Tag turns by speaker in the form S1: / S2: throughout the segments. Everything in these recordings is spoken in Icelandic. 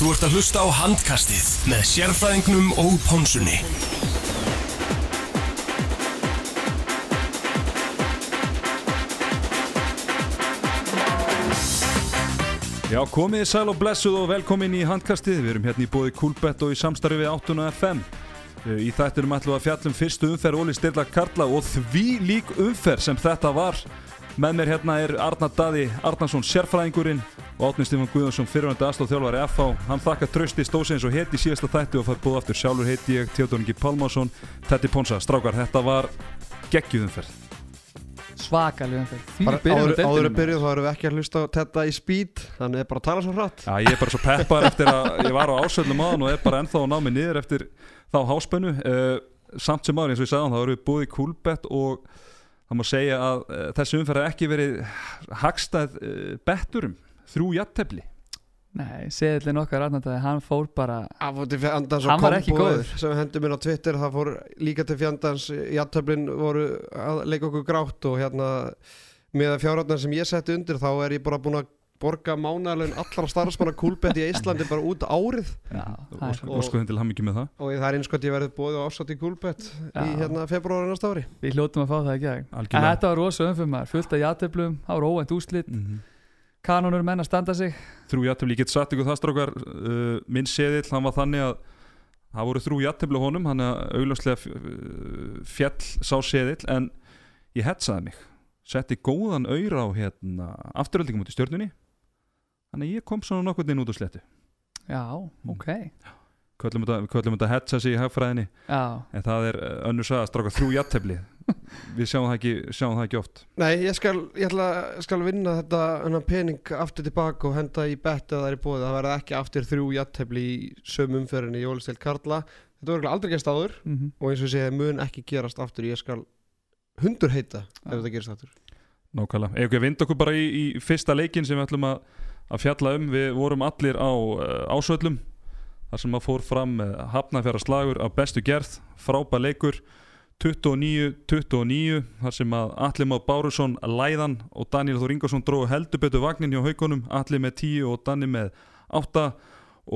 S1: Þú ert að hlusta á handkastið með sérfræðingnum og pónsunni.
S2: Já, komið sæl og blessuð og velkomin í handkastið. Við erum hérna í bóði Kúlbett og í samstarfi við 8 FM. Eh, Í þættinum ætlum við að fjallum fyrstu umferð Óli Stilla Karla og því lík umferð sem þetta var. Með mér hérna er Arnar Daði Arnarsson sérfræðingurinn og Átni Stefán Guðjónsson fyrirvændi aðstóð þjálfari FH. Hann þakka trösti stóðsins og heiti í síðasta þætti og fær búið aftur sjálfur heiti ég, Theodor Ingi Pálmásson, Tetti Ponsa. Strákar, þetta var geggjuð umferð.
S3: svakalega umferð því
S4: Bara
S3: við byrjum á
S4: áður, áður að byrja þá erum við ekki að hlusta á þetta í speed þannig er bara að tala svo hratt
S2: Já, ég er bara svo peppar eftir að ég var á ásöldum aðan og er bara ennþá að ná mig niður eftir þá háspennu uh, samt sem aður eins og ég sagði hann, þá erum við búið í kúlbett og það má segja að uh, þessi umferð er ekki verið hagstæð uh, betturum þrjú jattefli
S3: nei, seðlinn okkar Arnardæði, hann fór bara
S4: til fjandans
S3: Hann
S4: og
S3: var ekki góður.
S4: sem við hendum inn á Twitter það fór líka til fjandans játtöflin voru að leika okkur grátt og hérna með fjárhætnar sem ég setti undir þá er ég bara búin að borga mánaðalun allra starfsmanna kúlbett í Íslandi bara út árið.
S3: Já,
S4: Og-
S2: og sko til hann mikið með það.
S4: Og það er eins og ég verið búið á ásatt í kúlbett í hérna februari næsta ári.
S3: Við hljótum að fá það gegn en þetta var rosa umferð maður, fullt af játeflum það var óvænt úslit,
S2: mm
S3: kanonur menn að standa sig.
S2: Þrjú jattefli, ég get satt ykkur það strákar. Uh, minn seðill, hann var þannig að það voru þrjú jattefli á honum hann er augljóslega uh, fjall sá seðill en ég hetsaði mig. Setti góðan auðra á hérna, afturöldingum út í stjörnunni þannig að ég kom svona nokkurn inn út á slettu
S3: já, ok
S2: köllum þetta, köllum þetta hetsa sig í hagfræðinni
S3: já,
S2: en það er uh, önnur saga strákar þrjú jattefli við sjáum það ekki, sjáum það ekki oft
S4: Nei, ég skal, ég ætla, skal vinna þetta pening aftur tilbaka og henda í bett að það er í bóði. Það verða ekki aftur þrjú jattefli í sömu umferðinni í Jólisteil Karla. Þetta voru aldrei gerst áður
S3: mm
S4: og eins og segi, mun ekki gerast aftur. Ég skal hundur heita ef
S3: Já.
S4: þetta gerist aftur.
S2: Nákvæmlega, ef við vind okkur bara í, í fyrsta leikin sem við ætlum að, að fjalla um. Við vorum allir á uh, ásvöllum þar sem að fór fram uh, hafnafjara slagur af bestu gerð frábæð leikur. 29-29 þar sem að Alli Már Bárusson læðan og Daniel Þór Ingarsson dróðu heldur betur vagnin hjá haugunum Alli með 10 og Danni með 8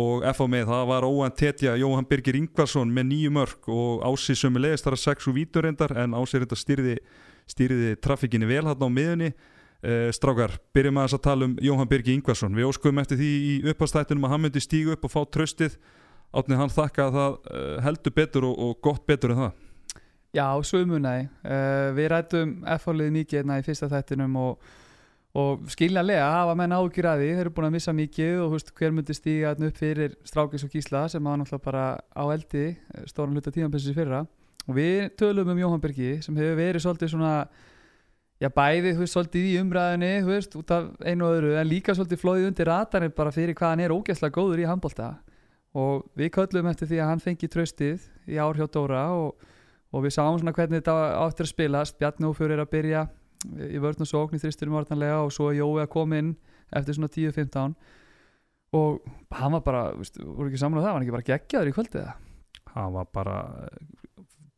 S2: og FA með það var óan tetja Jóhann Birgir Ingvarsson með 9 mörg og Ási sömulegist þar að 6 og víturendar en Ási reynda styrði stýriði trafikkinni vel hann á miðunni strákar, byrjum að þess að tala um Jóhann Birgi Ingvarsson, við óskuðum eftir því í uppastættunum að hann myndi stígu upp og fá tröstið átnið hann þakka að það uh, heldur betur og, og gott betur en það.
S3: Já, svömmunæði uh, við rættum F-hálið mikið hérna í fyrsta þættinum og, og skiljanlega hafa menn ágjur að því. Þeir eru búin að missa mikið og húst, hver myndi stíga upp fyrir Strákis og Gísla sem hafa náttúrulega bara á eldi eh, stóran hluta tímanpessis fyrra. Og við tölum um Jóhann Bergi sem hefur verið svolítið svona já bæði, þú veist, svolítið í umræðinni þú veist, út af einu og öðru en líka svolítið flóðið undir ratarinn bara fyrir hvað hann er ógeðslega góður í handbolta. Og við köllum eftir því að hann fengi tröstið í ár hjá Dóra og, og við sáum svona hvernig þetta áttur að spilast. Bjarni Ófjör er að byrja í vörn og sókn í þristurum orðanlega og svo Jói að koma inn eftir svona 10-15 og hann var bara, veist, voru ekki saman á það, var hann ekki bara geggjaður í kvöldið það?
S2: hann var bara,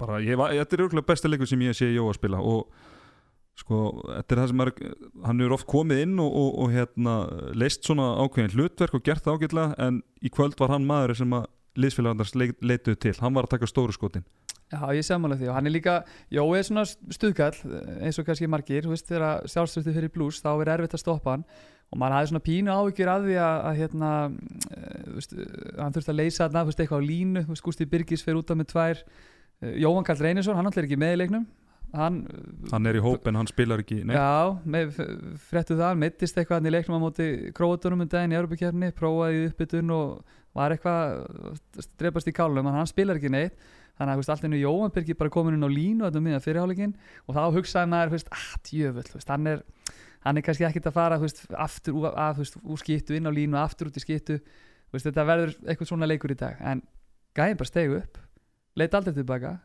S2: bara ég var, þetta er auðvitað besta leikur sem ég sé Jó að spila og sko, þetta er það sem er hann er oft komið inn og, og, og hérna leist svona ákveðin hlutverk og gert það ágætlega en í kvöld var hann maður sem að liðsfélagarnars leit, leituðu til. Hann var að taka stóru skotin.
S3: Já, ég sammála því og hann er líka, Jói er svona stuðkall eins og kannski margir, þú veist, þegar sjálfstöðstu fyrir blús, þá er erfitt að stoppa hann. Og maður hafði svona pínu áhyggjur að því að, að hérna, þú veist, eh, hann þurfti að leysa þarna, þú veist, eitthvað á línu, Gústi Birgis fyrir út af með tvær, Eh, Jóhann Karl Reynisson, hann alltaf er ekki með í leiknum, hann,
S2: hann er í hóp en hann spilar ekki neitt.
S3: Já, með fréttu það, hann meittist eitthvað hann í leiknum á móti króatunum um daginn í Europakjarni, prófaði uppbytun og var eitthvað að drepast í kálunum, en hann spilar ekki neitt. Þannig að veist, allt einu Jóhann Birgir bara komin inn á línu þetta miðan fyrirháleikin og þá hugsaði maður, veist, ah, veist, hann er, hann er kannski ekkit að fara veist, aftur að, veist, úr skittu inn á línu aftur út í veist, þetta verður eitthvað svona leikur í dag, en gæði bara stegu upp, leit aldrei tilbaka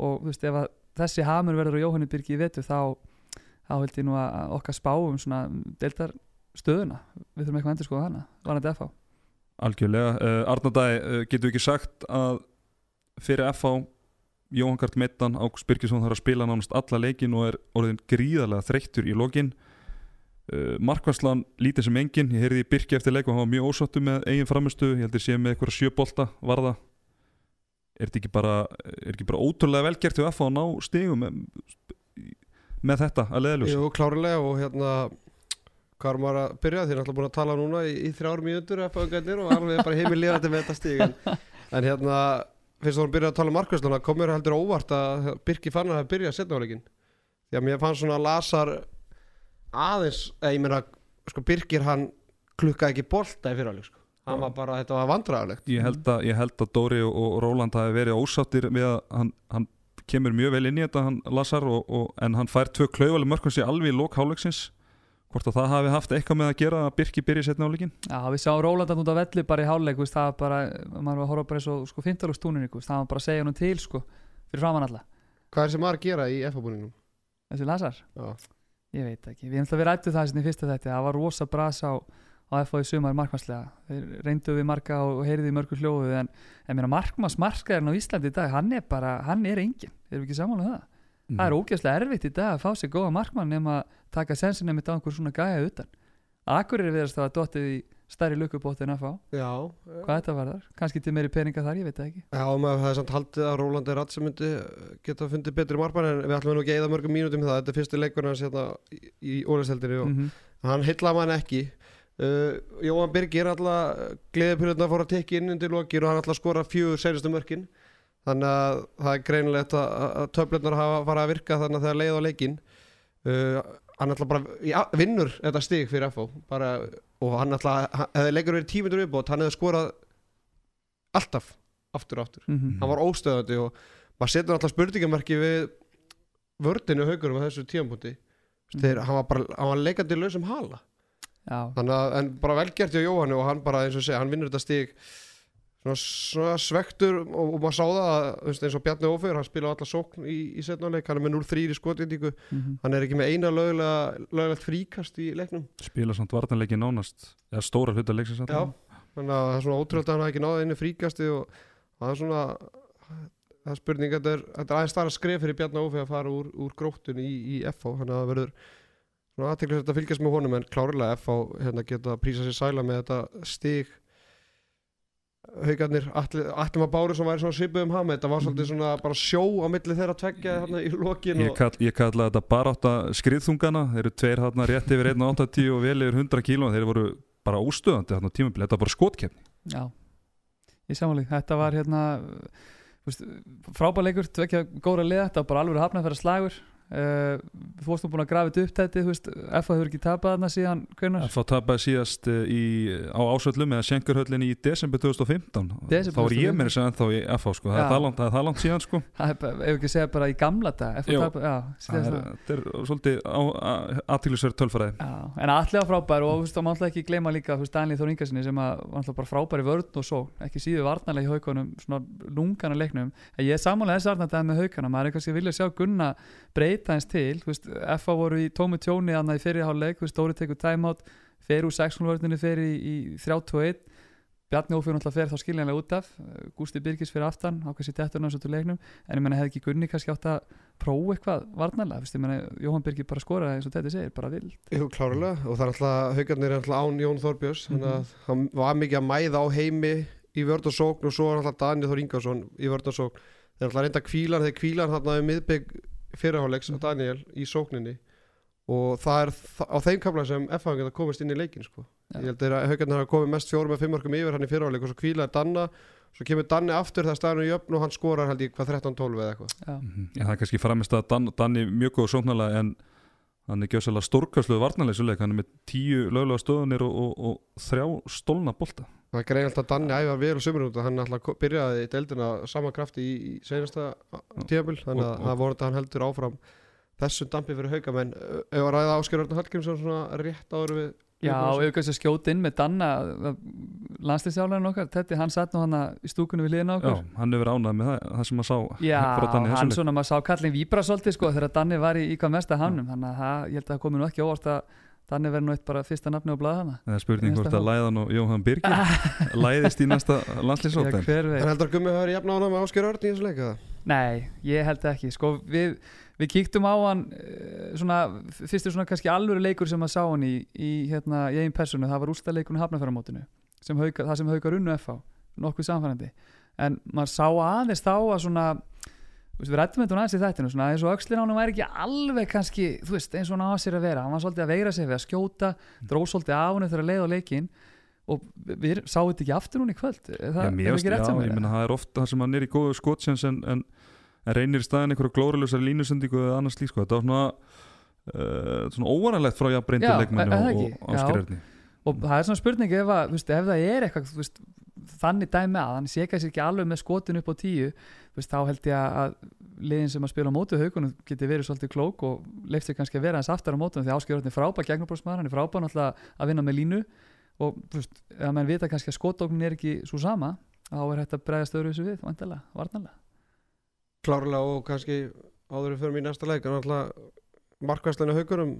S3: og ef að þessi hamur verður á Jóhanni Birgi í vetu þá þá held ég nú að okkar spáum svona deildar stöðuna. Við þurfum eitthvað að endur skoða hana, var hann FH
S2: algjörlega, uh, Arnardæ uh, getur ekki sagt að fyrir FH Jóhann Gart Meittan Ágúst Birgisson þarf að spila nánast alla leikin og er orðin gríðarlega þreyttur í lokin? Uh, Markværslan lítið sem engin Ég heyrði í Birki eftir leik og hann var mjög ósáttu með eigin framistu Ég held ég sé með eitthvað sjöbolta varða Er þetta ekki bara Er ekki bara ótrúlega velgert hjá F að ná stigum með, með þetta að leðljós
S4: Jú, klárlega og hérna hvað er maður að byrja? Því er alltaf búin að tala núna í, í þrjár mínútur og alveg bara heimil lifandi með þetta stíg en, en hérna fyrst þú voru byrjað að tala um markvæsluna kom mér heldur óvart að Birki Fannar hefði byrjað setnáleikin því að mér fannst svona að Lasar aðeins, eða ég meina sko Birkir hann klukkaði ekki bolta í fyrirháleik sko. Hann var bara, þetta var vandræðalegt
S2: ég held, að, ég held að Dóri og, og Róland hafi verið ósáttir við að hann, hann kemur mjög vel inn í þetta hann Lasar og, og, en hann fær tvö klauvaleg mörkvæmsi alveg í lók háleiksins hvort að það hafi haft eitthvað með að gera að Birki byrja setna áleikin
S3: Já, við sáum Rólandan út á velli bara í veist, það var bara, maður var að horfa bara eins og sko, 15. stúninni, það var bara að segja hann til sko, fyrir framann alla
S4: Hvað er sem maður að gera í FH-búningnum?
S3: Þessi Lazar?
S4: Já.
S3: Ég veit ekki, við ætlum að við rættu það sem í fyrsta þetta, það var rosa bras á, á FH í sumar markmannslega, þeir reyndu við marka og heyrði í mörgur hljóðu en, en mér að markmanns markaðurinn á Íslandi í dag, hann er bara, hann er engin, erum við ekki samanlega um það?
S2: Mhm.
S3: Það er ógeðslega erfitt í dag að fá sér góða markmann nema að taka sensinni með einhver svona gæja utan. Akkur er viðast að dottið í stærri lukkubótt en að fá.
S4: Já,
S3: Hvað þetta var þar? Kannski til meiri peninga þar, ég veit það ekki.
S4: Já, maður hefði samt haldið að Rólandi Ratt sem myndi geta fundið betri markmann en við ætlum nú ekki að eða mörgum mínútum í það. Þetta er fyrsti leikur hans hérna í, í ólisteldinni og
S3: mm
S4: hann heitlaði mann ekki uh, Jóhann Birgir alltaf gleðipyrjurna fór að tekja inn undir lokir og hann alltaf skora fjögur senustu mörkin. Þannig að það er greinilegt að, að töflunar hafa farið að virka þannig að það er leið á leikin uh, hann alltaf bara já, vinnur þetta stig fyrir FO bara, og hann alltaf, hefði leikur verið tímundur viðbót hann hefði skorað alltaf aftur og aftur.
S3: -hmm.
S4: hann var óstöðandi og maður setur alltaf spurningamarki við vördinu haugurum á þessu tímapunkti. Þegar hann var var leikandi lausum hala að, en bara velgert hjá Jóhannu og hann bara eins og segja, hann vinnur þetta stig svona, svona svektur og, og maður sá það að, eins og Bjarni Ófegur hann spila alla sókn í, í setnáleik hann er með 0-3 í skotindíku,
S3: mm
S4: hann er ekki með eina lögulega, lögulegt fríkast í leiknum.
S2: Spila samt vartanleiki nánast eða stóra hluta leiksins
S4: já, þannig að það er svona ótrúlega að hann hafi ekki náða einu fríkasti og það er svona það er spurning, þetta er, þetta er aðeins starra skref fyrir Bjarni Ófegur að fara úr, úr gróttun í, í FH, þannig að það verður svona aðteklisvægt að fylgjast með honum en klárlega FH hérna, geta prísa sér sæla með þetta stig. Haugarnir, Atli maður Báru sem væri svona svipuð um hama, þetta var svolítið svona bara sjó á milli þeirra tveggja hérna í lokin
S2: Ég,
S4: og,
S2: kall, ég kalla þetta bara átta skriðþungana. Þeir eru tveir hérna rétt yfir 1.80 og vel yfir 100 kíló. Þeir voru bara óstöðandi hérna á tímabili, þetta var bara skotkefni
S3: Já, ég samanlík Þetta var hérna frábæleikur, tvekja góra liða. Þetta var bara alveg hafnað fyrir slagur uh, Þú varst nú búin að grafa þetta upp þetta þú veist, FA hefur ekki tapað þarna síðan hvernig?
S2: FH tapaði síðast eh, í, á ásöllum eða Schenkerhöllinni í desember 2015
S3: Desember
S2: þá var ég
S3: 2015.
S2: með þess að ennþá í FH sko. það, er það, langt, það er það langt síðan sko.
S3: Er ef ekki segja bara í gamla dag FA síðast
S2: er, þetta er svolítið aðtílusverð tölfræði
S3: Já, en allega frábær og þá má alltaf ekki gleyma líka Daniel Þór Ingarsinni sem var alltaf bara frábær í vörn og svo, ekki síðu varnarlega í haugunum, svona lungana leiknum en ég er samanlega þess að breyta eins til FA voru í tómi tjóni annað í fyrirháleik, Dóri tekur timeout fer úr 6-0 vörninu, fer í, í 3-2-1 Bjarni Ófjörn alltaf fer þá skiljanlega út af Gústi Birgis fyrir aftan, ákvæmst í detturinn á þessu leiknum, en ég menna hefði ekki Gunni kannski átt að prófa eitthvað veist, ég menna Jóhann Birgir bara skoraði eins og þetta segir, bara vild.
S4: Jú, klárlega, og það er alltaf haugarnir er alltaf án Jón Þorbjörns þannig að hann var mikið að mæða á heimi í vörð og og svo er alltaf Daniel Þór Ingarsson í vörð og sókn. Þeir alltaf reynda kvílan, þeir kvílan þarna um miðbygg fyrirháleiks á Daniel í sókninni og það er á þeim kamla sem FH geta komist inn í leikin sko. Ég held að haugarnir hafa komið mest fjórum með fimm markum yfir hann í fyrirháleik og svo kvílaði Danna svo kemur Danni aftur þegar staðinu í jöfn og hann skorar held ég hvað 13-12 eða eitthvað
S2: Mhm. Já, það er kannski framist að Dan, Danni mjög góð sóknarlega en hann er gjössalega stórkastluð varnarleisuleik, hann er með tíu löglega stöðunir og, og, og þrjá stólna bolta.
S4: Það er greið alltaf Danni æfa vel og sömur út hann alltaf byrjaði í deildina sama krafti í, í senasta tíabil þannig
S2: Og-
S4: að
S2: og-
S4: það voru þetta hann heldur áfram þessum dampi fyrir hauka menn ef að ræða Ásker Örn Hallgrímsson svona rétt áður við
S3: Já, og ef kannski að skjóta inn með Danna landslýstjálfæðin okkar, Tetti, hann satt nú hann í stúkunni við liðina
S2: Já,
S3: okkur.
S2: Hann hefur ánað með það, það sem maður sá
S3: Já, hann svona, maður sá kallin víbra svolítið sko þegar Danni var í, í hvað mesta hannum þannig að það, ég held að það komi nú ekki óvart að, þannig verður nú eitt bara fyrsta nafni á blaðana.
S2: Það er spurning hvort að. Læðan og Jóhann Birgir læðist í næsta landslýsótt
S4: En heldur að Gummi hafi verið jafn ánað með Ásker Örn í þessu leika?
S3: Nei, ég held ekki. Sko, við, við kíktum á hann eh, svona, fyrstu svona kannski alvöru leikur sem að sá hann í, í, hérna, í einn personu, það var úrstæðleikunum hauka, það sem haukar unnu FH nokkuð samfærandi en maður sá aðeins þá að svona veist, við rættum þetta nú aðeins í þættinu svona, eins og öxlin á hann væri ekki alveg kannski veist, eins og hann á sér að vera. Hann var svolítið að veira sig við að skjóta dróð svolítið af hann þegar að leið á leikin og við sáum þetta ekki aftur hún í kvöld? Það,
S2: Já,
S3: er
S2: já, meina það er ofta það sem hann er í góðu skotsjans en, en, en reynir í staðin einhverju glóralösar línusendingu eða annars lík sko. þetta var svona uh, svona óvanalegt frá
S3: er það
S2: og,
S3: ekki?
S2: og
S3: það er svona spurning ef, að, veist, ef það er eitthvað þannig dæmi að hann sé kannski ekki alveg með skotin upp á tíu veist, þá held ég að liðin sem að spila á mótu haugunum geti verið svolítið klók og leift sér kannski að vera hans aftar á mótunum því áskjörðin er frábær gegnubrósmaður, hann er frábær náttúrulega að vinna með línu og veist, ef menn vita kannski að skotoknin er ekki svo sama þá er hægt að bregðast öðru þessu við, vandalega, varnalega
S4: Klárlega og kannski áður við fyrir mig í næsta leik en alltaf markvæsleinu haugurum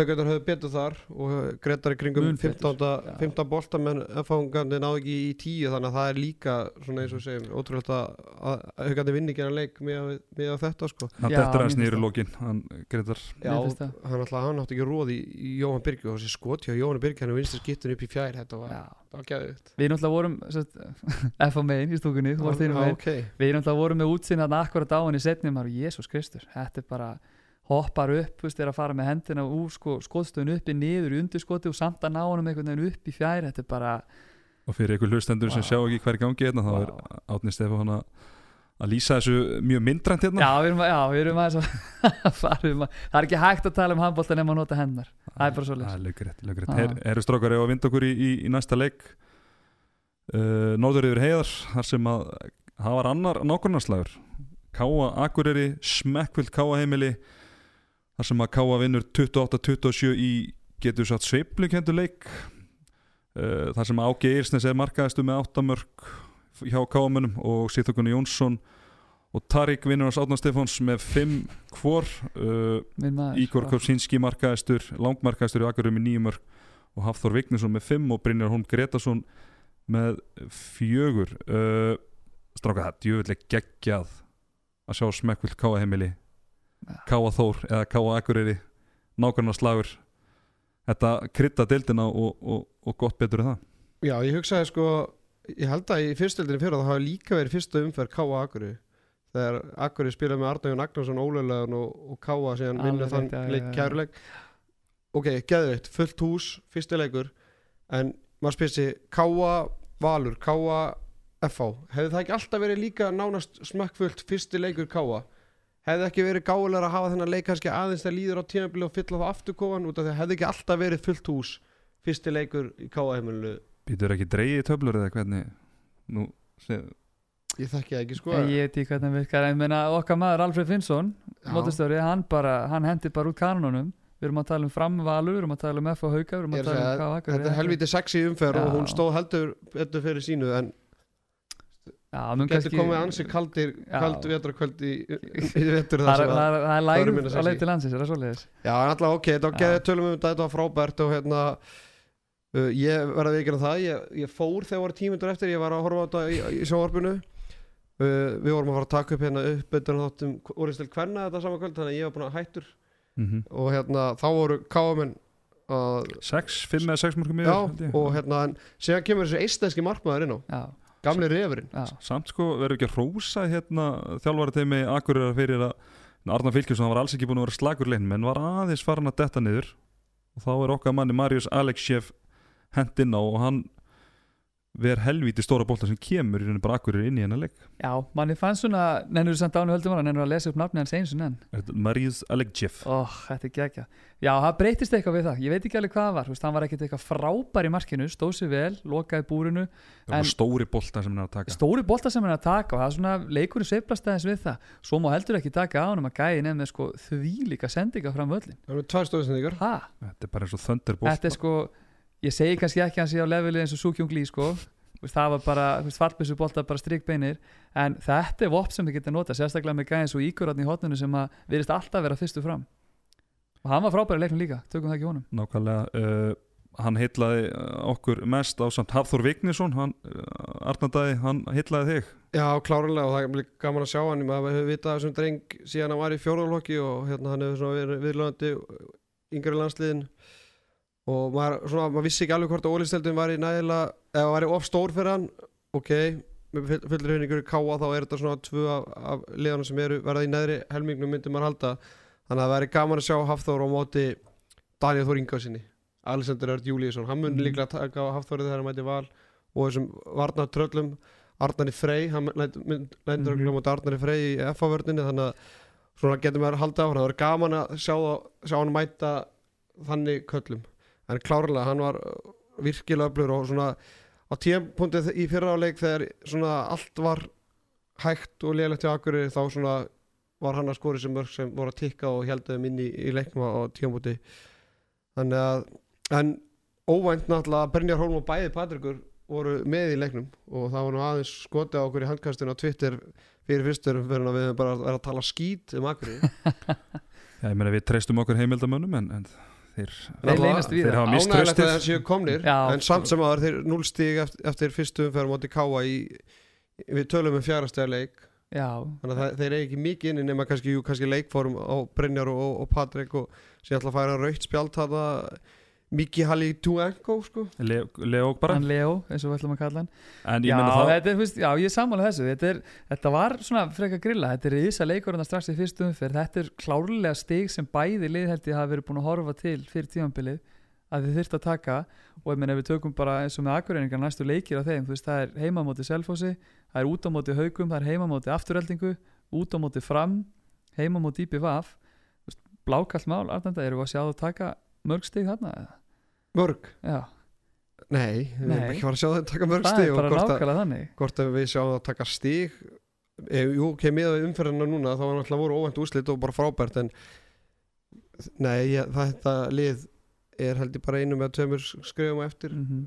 S4: Haugarnar höfðu betur þar og greitar í kringum
S3: Mun betur,
S4: 15.
S3: já.
S4: 15 bolta menn F-fangandi náðu ekki í 10 þannig að það er líka svona eins og segjum ótrúlega að Haugarnar vinni ekki að leik með, með þetta sko
S2: hann
S3: mér
S2: aðeins
S3: finnst
S2: niður í
S3: það.
S2: lokin hann greitar
S4: Já, hann alltaf hann átti ekki róð í, í Jóhann Birgi og þessi skoti á Jóhann Birgi hann er vinstri skiptun upp í fjær þetta var, var geðvitt
S3: Við náttúrulega vorum sest, F á megin í stúkunni, þú varst þínum megin
S4: okay.
S3: Við náttúrulega vorum með útsýn er hoppar upp, veist, er að fara með hendina úr sko, skotstöðun uppi niður í undirskoti og samt að ná honum einhvern veginn upp í fjær þetta er bara,
S2: og fyrir einhver hlustendur sem
S3: Vá.
S2: sjá ekki hver gangi hérna þá er
S3: Vá.
S2: Átni Stefán að lýsa þessu mjög myndrænt hérna
S3: já, við erum, já, við erum að fara um að, það er ekki hægt að tala um handbólta nema að nota hennar, það er bara svoleiðis.
S2: Það er lögrétt, lögrétt.
S3: Já.
S2: Her, Eru strákar ef að vinda okkur í, í, í næsta leik uh, Norður yfir heiðar þar sem að það var annar nákvæmnarslægur Káa Akureyri smekkvild Káa heimili þar sem að Káa vinnur 28-27 í getur satt sveiflukendu leik uh, þar sem Ági Eirsnes er markaðistu með 8 mörg hjá Káamönnum og Sýþokunni Jónsson og Tarik vinnur hans Átna Stefáns með 5 hvor uh, Ígor. Kopsinski markaðistur langmarkaðistur í Akurum með nýjum mörg og Hafþór Vignesson með fimm og Brynjar Holm Gretarsson með fjögur uh, stráka það, djöfuleg geggjað að sjá smekkvill Káa heimili. Káa Þór eða Káa Akureyri nákvæmna slagur. Þetta krydda deildina og, og, og gott betur en það.
S4: Já, ég hugsaði sko ég held að í fyrstöldinni fyrir það hafa líka verið fyrsta umferð Káa Akuri þegar Akuri spilaði með Arnægjón Agnarsson ólegulegan og, og Káa síðan vinna þann leik
S3: já.
S4: kæruleik. Ok, geðveikt, fullt hús, fyrsti leikur. En maður spyrir sig Káa Valur, Káa FH, hefði það ekki alltaf verið líka nánast smekkfullt fyrsti leikur Káa hefði ekki verið gáðulega að hafa þennan leik kannski aðeins það líður á tímabili og fylla það aftur kóan út af því að hefði ekki alltaf verið fullt hús fyrsti leikur í Káa heimilinu.
S2: Býtur ekki dreigið töflur eða hvernig? Nú, sé,
S4: ég þekki það ekki sko.
S3: Ég veit ekki hvernig það virkar, en ég meina okkar maður Alfred Finnsson,
S4: Já.
S3: mótastjóri, hann bara, hann hendi bara út kanunum Við erum að tala um framvalur, við erum að tala um F og Hauka, við erum að
S4: að
S3: tala um akkur
S4: þetta er helviti sexy umferð og
S3: Já.
S4: hún stóð heldur betur fyrir sínu en
S3: Já, mun
S4: getur
S3: kannski
S4: komið ansi kaldir
S3: Já.
S4: kald vetrakvöld í, í vetur
S3: Það
S4: þar
S3: er,
S4: sem að
S3: það er, það er
S4: það
S3: lægur
S4: sexy.
S3: leið til er það svoleiðis?
S4: Já, en alltaf ok, þetta var
S3: Já.
S4: geðið tölum um þetta, þetta var frábært og hérna uh, ég verði að veikina það ég, ég fór þegar voru tímundur eftir ég var að horfa á þetta í, í sjónvarpinu uh, við vorum að fara að taka upp hérna upp betur þáttum úrstil kvenna þetta sama kvöld þannig að ég var búin að hættur
S2: mm
S4: og hérna þá voru káamenn uh,
S2: sex, fimm eða sex mörgum
S4: já,
S2: yfir
S4: og hérna en gamli refurinn.
S3: Já,
S2: samt sko verður ekki að rósa hérna þjálfara teimi Akureyrar fyrir að Arnar Fylkjusson hann var alls ekki búin að vera slagur lein menn var aðeins farin að detta niður. Og þá er okkar manni Marius Aleksjev hendinn á og hann ver helvíti stóra bolta sem kemur í rauninni bara Akureyri inn í hennar leik.
S3: Já, manni fannst svona Nennur þú samt ánu höldum ára, nennur að lesa upp nafni hans eins og nenn
S2: Þetta Marius Aleksjev
S3: Ó, þetta er gegja Já, það breytist eitthvað við það, ég veit ekki alveg hvað það var þú veist, Hann var ekkert eitthvað frábær í markinu, stóð sér vel Lokaði búrinu,
S2: það var
S3: En-
S2: stóri bolta sem hann er að taka.
S3: Stóri bolta sem hann er að taka og það er svona leikurinn sveiflast aðeins við það. Svo má heldur ekki taka á hann að gæði nefn með sko ég segi kannski ekki að hann sé á leveli eins og Súkjung Lí sko. Það var bara, þú veist, fallbissu bolta bara strikbeinir. En þetta er vopn sem við getum nota sérstaklega með gæðins og ígurarni í hotninu sem að virðist alltaf vera fyrstu fram. Og hann var frábæri leiknum líka, tökum það ekki honum.
S2: Nákvæmlega uh, hann heitlaði okkur mest á samt Hafþór Vignisson hann, uh, Arnardæði, hann heitlaði þig.
S4: Já, klárlega og það er líka gaman að sjá hann. Maður hefur vitað þessum dreng síðan hann var í fjórðarlokki og hérna hann hefur svona verið viðlöðandi yngri landsliðin og maður, svona, maður vissi ekki alveg hvort að ólisteldin var í nægilega eða var í of stór fyrir hann. Ok, með full- fullri hreiningur í káa þá er þetta svona tvö af, af liðanum sem eru verða í neðri helmingnum myndi maður halda. Þannig að það væri gaman að sjá Hafþór á móti Daniel Þór Ingásinni Alexander Örd Júlíusson, hann mun
S3: Mhm.
S4: líklega taka á Hafþórið þegar hann mæti val og þessum varnar tröllum Arnari Frey, hann lendur á móti Arnari Frey í FA-vörninni þannig að svona getur maður haldið áfram. Það verður gaman að sjá, sjá hann mæta þannig köllum en klárlega hann var uh, virkilega öflur og svona á tímpunktið í fyrra áleik þegar svona allt var hægt og lélægt hjá Akureyri þá svona var hann að skori sem mörg sem voru að tikka og heldur þeim inn í, í leiknum á tímpunkti þannig að en óvænt náttúrulega Brynjar Hólm og bæði Patrikur voru með í leiknum og það var nú aðeins skotið á okkur í handkastinu á Twitter fyrir fyrstur fyrir að við bara verið að tala skít um Akureyri.
S2: Já, ég meina við treystum okkur heimildamönnum en, en þeir
S3: Þeir leynast við
S2: Þeir hafa misst
S4: ánægilegt að það séu komnir
S3: Já,
S4: en samt sem aður þeir 0 stíg eftir, eftir fyrstu umferð móti Káa í við tölum um fjárastega leik.
S3: Já,
S4: þannig að það, þeir eru ekki mikið inni nema kannski, jú, kannski leikform á Brynjar og, og Patrik og sér ætla að færa raukt spjald þarna Miki Halli Tuenko sko.
S2: Le, Leók bara.
S3: Hann Leo, eins og við ætlum að kalla hann.
S2: En ég
S3: já, þetta er, veist, já, ég er sammála þessu. Þetta, er, þetta var svona frekar grilla. Þetta er ísa leikurinn strax í fyrstu umferð. Þetta er klárlega stig sem bæði liðheldi hafa verið búin að horfa til fyrir tímanbilið að þið þurft að taka. Og ég meina ef við tökum bara eins og með akkurreiningar næstu leikir á þeim, þú veist, það er heima á móti Selfossi, það er út á móti Haugum það er heima á móti Afturheldingu, út á móti Fram heima á móti IPVAF Þú veist, blákallt mál, Arnanda, erum við að sjá það taka mörg stig þarna? eða?
S4: Mörg?
S3: Já,
S4: Nei, við erum ekki fara að sjá þeim taka mörg
S3: það
S4: stig
S3: er
S4: og
S3: bara
S4: hvort að, hvort að við sjáum það taka stig. E, Jú, ok, með umferðina núna þá var náttúrulega voru óvænt úslit og bara frábært en nei, ég, þetta lið er held ég bara einu með tveimur skrifum á eftir.
S3: Mm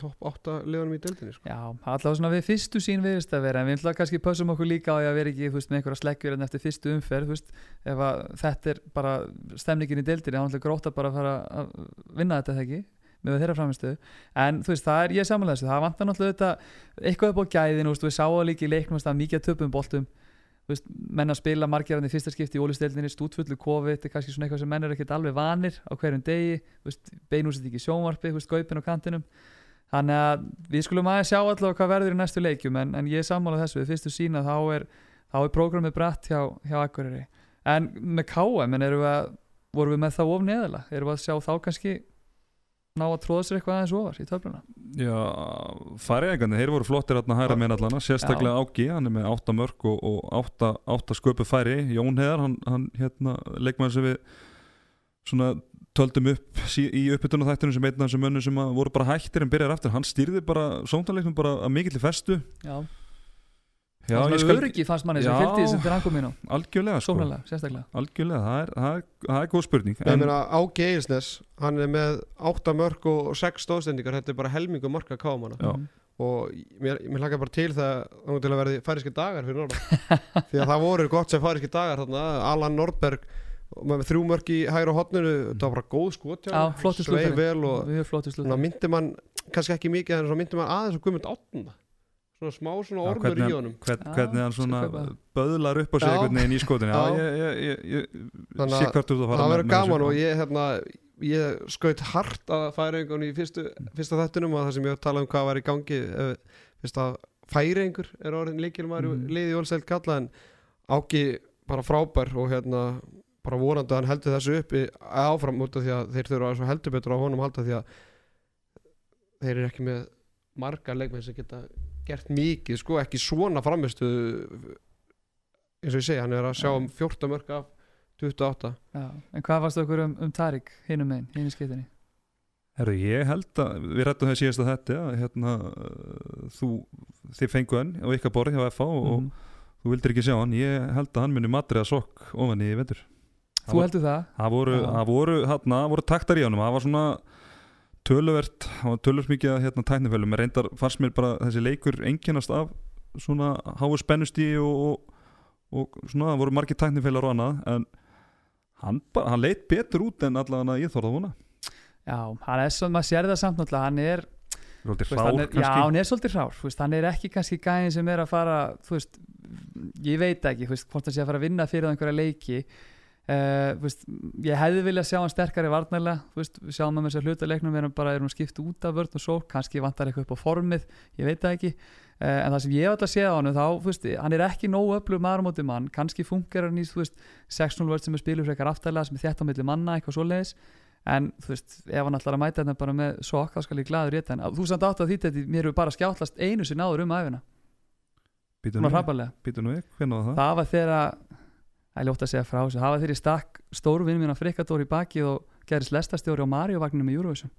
S4: topp 8 liðanum í deildinni sko.
S3: Já, allavega svona við fyrstu sín viðist að vera en við ætla kannski pössum okkur líka á að vera ekki veist, með einhverja sleggjur en eftir fyrstu umferð veist, ef að þetta er bara stemningin í deildinni, þá náttúrulega gróta bara að fara að vinna þetta þegar ekki með þeirra framistuðu, en þú veist, það er ég samanlega þessu, það vantar náttúrulega þetta eitthvað upp á gæðin, þú veist, við sáum líka í leiknum það er mikið að töpum boltum. Veist, menn að spila margirandi í fyrsta skipti í ólisteildinni, stútfullu kofi, þetta er kannski svona eitthvað sem menn er ekkert alveg vanir á hverjum degi, beinúsitt ekki sjónvarpi, veist, gaupin á kantinum þannig að við skulum aðeins sjá allavega hvað verður í næstu leikjum en, en ég sammála þessu, við fyrstu sína þá er, þá er prógramið bratt hjá, hjá Akureyri. En með KM en við að, vorum við með það of neðala erum við að sjá þá kannski ná að tróða sér eitthvað aðeins ofar í töfluna?
S2: Já, færiðingarnir, þeir voru flottir hérna hæra með allana, sérstaklega Ági hann er með 8 mörg og, og 8, 8 sköpu færi, Jón Heðar hann, hann hérna, leikmaður sem við svona töldum upp í uppbytun þættinu sem einn af þessum mönnum sem að voru bara hættir en byrjar aftur, hann stýrði bara sóntanleiknum bara að mikill festu.
S3: Já,
S2: Já,
S3: það
S2: ég
S3: er öryggi fannst manni sem fylgdi þessum til ankom mínu
S2: algjörlega sko, algjörlega, það er, það er, það er góð spurning
S4: Ég meina Ági Eilsnes, hann er með 8 mörg og 6 stóðstendingar þetta er bara helmingu marka kámana
S2: Já.
S3: Mhm.
S4: og mér, mér hlaka bara til það þá til að verði færiski dagar fyrir norðan. Því að það voru gott sem færiski dagar þarna, Alan Nordberg með þrjú mörg í hægra hotninu það var bara góð skot
S3: slúttari.
S4: vel og myndi mann kannski ekki mikið en myndi mann aðeins og guðmund átna svona smá svona
S2: Já,
S4: ormur
S2: hvernig
S4: í honum
S2: hvern,
S3: Já,
S2: hvernig hann svona böðlar upp á sig einhvern veginn í skotinu já,
S4: Já.
S2: ég, ég, ég, ég
S4: Þannig
S2: sé
S4: að
S2: að
S4: það verður gaman og ég, hérna, ég skaut hart að færingun í fyrstu, fyrsta þettunum og það sem ég tala um hvað var í gangi ef- fyrst að færingur er orðin líkilmaður mm.
S3: Mhm.
S4: liði Jólseld kalla en áki bara frábær og hérna bara vorandi að hann heldur þessu upp í, áfram út af því að þeir þurfa svo heldur betur á honum að halda því að þeir eru ekki með marga leikmenn sem geta gert mikið sko ekki svona framistu eins og ég segi hann er að sjá um 14 mörg af 28
S3: Já. En hvað varst okkur um, um Tarik hinum megin, hinn í skiptinni?
S2: Herru, ég held að við rættum það síðast að þetta að hérna, uh, þú, þið fengu hann á ykkar borð hjá FA og,
S3: Mhm.
S2: og þú vildir ekki sjá hann ég held að hann muni matriða sokk ofan í vetur
S3: Þú heldur það?
S2: það voru, voru, voru taktar í honum það var svona töluvert það var töluvert mikið að hérna, tæknifælum reyndar fannst mér bara þessi leikur einkennast af svona háu spennustí og, og, og svona það voru margir tæknifælar og annað en hann, hann leit betur út en allavega ég þorði að vona.
S3: Já, hann er svo, maður sér það samt náttúrulega hann er, veist, hann er já, hann er svolítið hrár veist, hann er ekki kannski gæðin sem er að fara þú veist, ég veit ekki veist, hvort hann sé að fara að vinna fyrir einhverja leiki uh, veist, ég hefði viljað sjá hann sterkari varnarlega veist, við sjáum að með þess að hluta leiknum við erum bara erum skipt út af vörn og svo kannski vantar eitthvað upp á formið, ég veit það ekki. Uh, en það sem ég hef alltaf séð á hann þá, veist, hann er ekki nógu öflug maður á móti mann kannski funkar hann í, þú veist 6-0 vörn sem er spilur frekar aftalega sem er þétt á milli manna, eitthvað svoleiðis. En þú veist, ef hann ætlar að mæta þetta bara með sokk, þá skal ég glaður rétt en þú samt átt að því þetta, mér hefur bara skjáttlast einu sinni áður um æfina,
S2: Býtu
S3: svona
S2: nú,
S3: hrapalega
S2: býtu nú við, það?
S3: það var þegar það er ljótt að segja frá þessu, það var ég stakk stóru vinn mín að frikadóri í baki og gerðist lestastjóri á Mario-vagninu með Eurovision.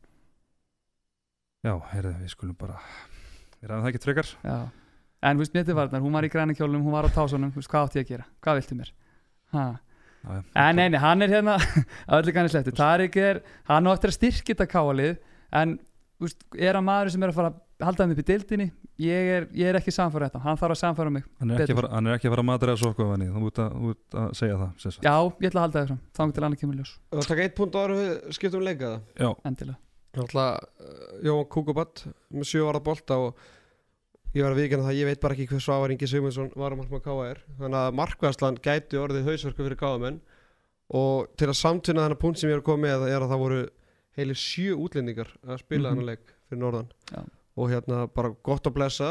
S2: Já, heyrðu, við skulum bara Við ræðum það ekki frekar.
S3: Já. en þú veist, mér til varnar, hún var í græna kjólunum hún var á tásunum, þú veist, hvað átti ég að gera? Hvað viltu mér? Ha. En nei, nei, hann er hérna að öllu kannið slettu, Tarik er hann á eftir að styrkja þetta káalið en þú veist, er hann maður sem er að fara að halda hann upp í dildinni ég er, ég er ekki samfæra þetta, hann þarf að samfæra mig
S2: Hann er ekki fara- hann er ekki að fara að matra þessu okkur Þú ert að, að segja það sem sagt.
S3: Já, ég ætla að halda það þannig til annað kemur ljós.
S4: Það taka eitt punkt ára við skiptum um leika það
S2: Já,
S3: endilega.
S4: Náttúrulega Jóhann Kúkubatt með sjö ára bolta og ég var að viðkynna það, ég veit bara ekki hvað Svavar Ingi Sigmundsson var að markma KR þannig að markvæðslan gæti orðið hausverku fyrir KM og til að samtuna þennan punkt sem ég er að koma með er að það voru heilir sjö útlendingar að spila
S3: Mhm.
S4: þennan leik fyrir norðan.
S3: Já.
S4: Og hérna bara gott að blessa.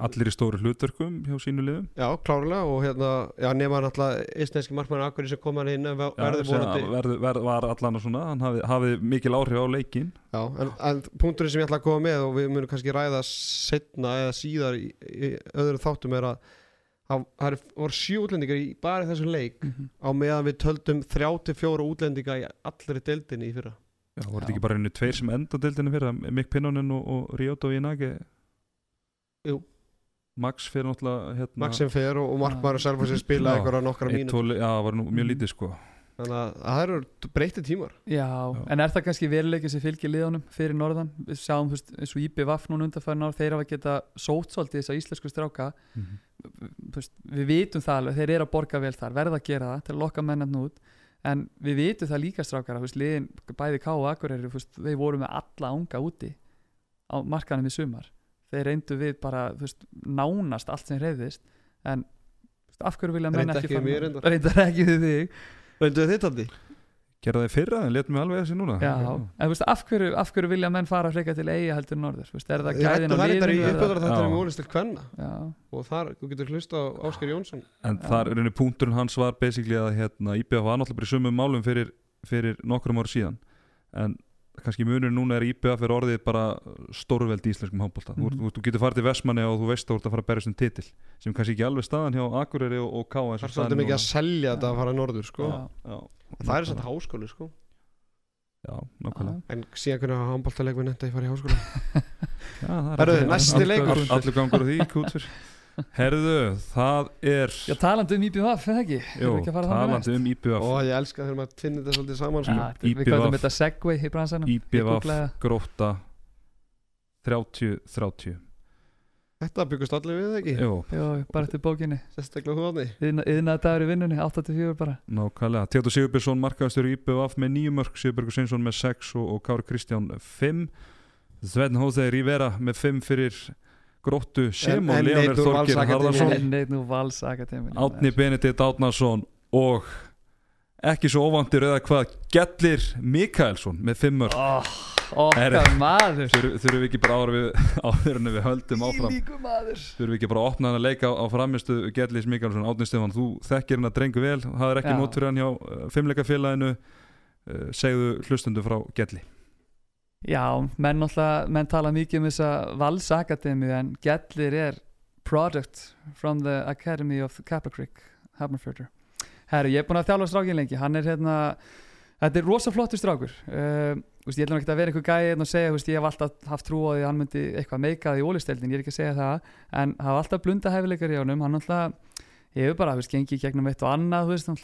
S2: Allir í stóru hlutverkum hjá sínu liðum.
S4: Já, klárlega og hérna já, nema náttúrulega eistneinski markmann Akkurí sem kom hann inn en ver-
S2: Já,
S4: vonandi
S2: verður- verður- var allan að svona hann hafði, hafði mikil áhrif á leikin
S4: Já, en, en punkturinn sem ég ætla að koma með og við munum kannski ræða setna eða síðar í, í öðrum þáttum er að það voru sjö útlendingar í bara þessum leik
S3: Mhm.
S4: á meðan við töldum 34 útlendinga í allri deildinni í fyrra
S2: Já, voru þetta ekki bara einu tveir sem enda dildinu fyrir Mikk Pinnonen og, og Ryoto Inagi
S4: Jú.
S2: Max fyrir náttúrulega hérna,
S4: Maxim fer og, og Markmaður selva sér spila
S2: Já.
S4: einhverja nokkra
S2: tvo, Já, það var nú mjög
S3: Mm.
S2: lítið sko
S4: þannig að það eru breytti tímar
S3: Já,
S2: Já.
S3: en er það kannski veruleiki sem fylgir liðunum fyrir norðan við sjáum þú veist, eins og IBVF núna undanfærin ár þeir hafa geta sótt svolítið þess að íslensku stráka
S2: Mhm.
S3: Þú veist, við vitum það alveg, þeir eru að borga vel þar verða að gera það til að lokka mennarn út en við vitum það líka strákara þú veist, liðin, bæði K og Akureyri veist, þeir voru með alla unga úti á markanum í sumar. Þeir reyndu við bara, veist, nánast allt sem reyðist en veist, af hverju vilja menn
S4: Reyndu
S3: ekki
S4: ekki reyndar.
S3: reyndar ekki við þig.
S4: Reyndu þið taldi?
S2: Gerða þeir fyrra en letum við alveg þessi núna
S3: Já, en þú veist, af hverju, af hverju vilja menn fara frekar til eiga heldur norður, þú veist, er það gæðin á
S4: það reyndar í
S3: liðinu eða-
S4: uppöðar þetta
S2: Já.
S4: er mjög til kvenna
S3: Já,
S4: og þar, þú getur hlusta á Ásker Jónsson
S2: En
S3: Já.
S2: þar er einu punkturinn hans var basically að hérna, IBF var náttúrulega bara í sumum málum fyrir, fyrir nokkrum ári síðan en kannski munur núna er IBF er orðið bara stórveld í íslenskum handbólta mm
S3: Mhm.
S2: þú, þú getur farið til Vestmanni og þú veist að þú ert að fara að berjast um titil sem kannski ekki alveg staðan hjá Akureyri og, og K
S4: það er svolítið mikið að selja þetta að fara norður sko.
S3: Já.
S2: já,
S4: það er svolítið háskóli sko.
S2: Já, nákvæmlega
S4: en síðan hvernig hafa handbóltaleikminn enda að fara í háskóla
S2: Já, það er
S4: Herðu,
S2: allir-
S4: næsti leikur.
S2: all- Allur gangur á því, kútur Herðu, það er
S3: Já talandi um IBVF, eða ekki?
S2: Jó,
S3: að
S2: talandi um IBF
S4: og ég elska þegar maður finnir þetta svolítið saman sko.
S3: Já, þetta- Við kallum þetta segway í bransanum. Það.
S2: gróta 30-30
S4: þetta byggust allir við ekki?
S2: Jó,
S3: Jó, bara eftir bókinni.
S4: Sérstaklega þú átni
S3: Yðnaði dagur í vinnunni, 84 bara.
S2: Nákvæmlega. Teodor Sigurbjörnsson markaðastur í IBF með 9 mörg Sigurbergur Sveinsson með 6 og, og Kári Kristján 5 Sven Hóþei Rivera með 5 fyrir gróttu sem og Leonir Þorgir. Harðarsson Átni Benedikt Átnarsson og ekki svo óvandir eða hvað Gellir Mikaelsson með 5 mörg
S3: oh,
S2: Herru.
S3: Okkar maður.
S2: Þur, þurfum við ekki bara ára við áður en við höldum áfram. þurfum við ekki bara að opna hann að leika á, á framistu Gerlis Mikalsson, Átni Stefán, þú þekkir hann að drengu vel, það er ekki nót fyrir hann hjá uh, fimmleikafélaginu uh, segðu hlustundu frá Gerli
S3: Já, menn menn tala mikið um þessa valsakademi en Gellir er product from the Academy of Kappa Creek Hafnarfjörður. Herru, ég er búin að þjálfa strákin lengi, hann er hérna þetta er rosa flottur strákur uh, veist, ég ætlum ekki að vera einhver gæði hérna og segja, veist, ég hef alltaf haft trú á því að hann myndi eitthvað meikað í ólisteldin, ég er ekki að segja það en hafa alltaf blunda hæfileikar í honum hann náttúrulega, ég hefur bara, veist, gengið gegnum eitt og annað, veist,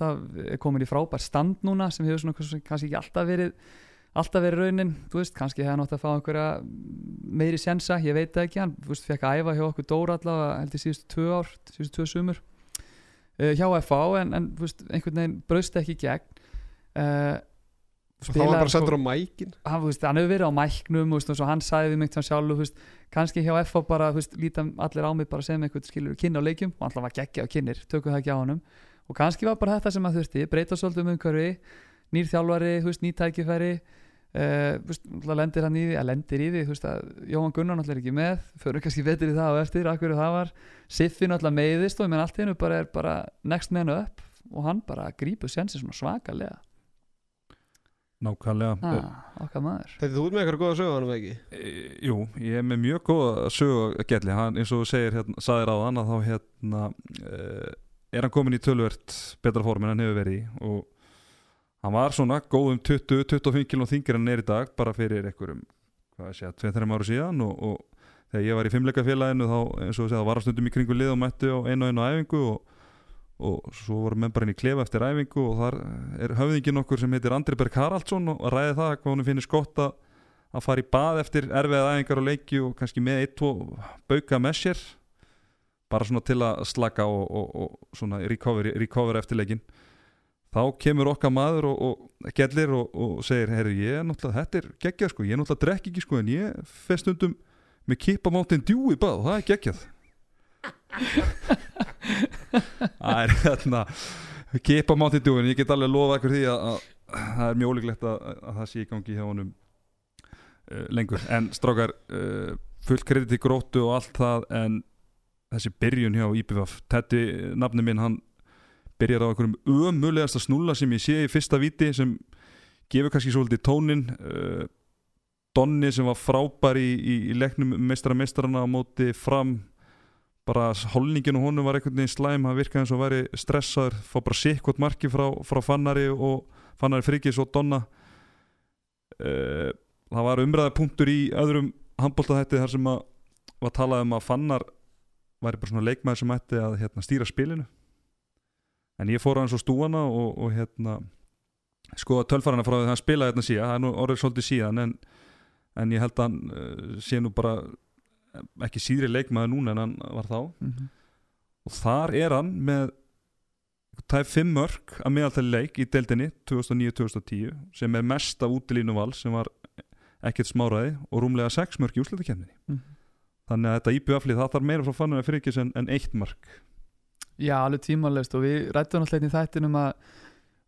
S3: er komin í frábær stand núna sem hefur svona kannski ekki alltaf verið alltaf verið raunin, þú veist, kannski hefði hann átt að fá einhverja meiri sjensa, ég veit ekki hann, þú veist, fekk að æfa hjá okkur Dóra allavega, heldur síðustu tvö ár síðustu tvö sumur. Uh, hjá FA en, en þú veist, einhvern veginn braust ekki gegn. Uh,
S4: þá var bara sendur á mækin.
S3: Hann, þú veist, hann hefur verið á mæknum þú veist, og svo hann sagði við mig þann sjálf þú veist, kannski hjá FH bara líta allir á mig bara sem einhvern skilur kynna á leikjum og alltaf var geggja á kynir, tökum það ekki á honum. Og kannski var bara þetta sem að þurfti breyta svolítið um umhverfi, nýr þjálfari uh, þú veist, alltaf lendir hann í því, að lendir í því þú veist, að Jóhann Gunnar náttúrulega er ekki með fyrir kannski betur í það og eftir, akkur það var. Siffi náttúrulega meiðist og ég menn allt hennu bara er bara next man up og hann bara grípur sensi svona svakalega.
S2: Nákvæmlega.
S3: Ah, okkar maður.
S4: Þetta þú ert með eitthvað góða sögu hann ekki?
S2: E, jú, ég er með mjög góða sögu að gelli, hann eins og þú segir hérna, saðir á hann að þá hérna e, er hann komin í tölvert betra form en hann hefur verið í og hann var svona góðum 20-25 km þingir en er í dag bara fyrir einhverjum, hvað sé að 2-3 ára síðan og, og þegar ég var í fimmleika félaginu þá eins og þú segir það var stundum í kringu lið og mættu á einu og einu æfingu og og svo voru menn bara inn í klefa eftir æfingu og þar er höfðingin okkur sem heitir Andri Berg Haraldsson og ræði það hvað hann finnir skott að að fara í bað eftir erfiða æfingar og leiki og kannski með eitt og bauka með sér bara svona til að slaka og, og svona recover, recover eftir leikin þá kemur okkar maður og, og gellir og segir, herru ég er náttúrulega, þetta er geggjað sko, ég er náttúrulega drekk ekki sko en ég fest undum með kipamáttin djú í bað og það er geggjað. Það er hérna kipa mátti dúin, ég get alveg lofa ekkur því að, að það er mjög ólíklegt að, að það sé í gangi hjá honum uh, lengur, en strákar uh, full krediti gróttu og allt það en þessi byrjun hjá IPVF Tetti, nafni minn, hann byrjar á einhverjum ömulegasta snúla sem ég sé í fyrsta viti sem gefur kannski svolítið tónin uh, Donni sem var frábær í, í, í leiknum meistara meistarana á móti fram bara holningin og honum var einhvern veginn slæm hann virkaði eins og væri stressaður fá bara sikkot marki frá, frá Fannari og Fannari Frikis og Donna. Uh, það var umræða punktur í öðrum handbóltaðhætti þar sem að var talað um að Fannar væri bara svona leikmaður sem ætti að hérna, stýra spilinu en ég fór hans á stúana og, og hérna skoða tölfarana frá því að hann spilaði hérna síðan það er nú orðið svolítið síðan en, en ég held að hann uh, sé nú bara ekki síðri leikmaður núna en hann var þá
S3: mm -hmm.
S2: og þar er hann með það er fimm mörg að meðaltæli leik í deildinni 2009-2010 sem er mest af útilínu val sem var ekkert smáraði og rúmlega sex mörg í úslutakefninni
S3: Mm -hmm.
S2: þannig að þetta íbjöflið það þarf meira frá fannum að fyrir ekki en, en eitt mörg
S3: Já, alveg tímanlegst og við rættum alltaf í þættinum að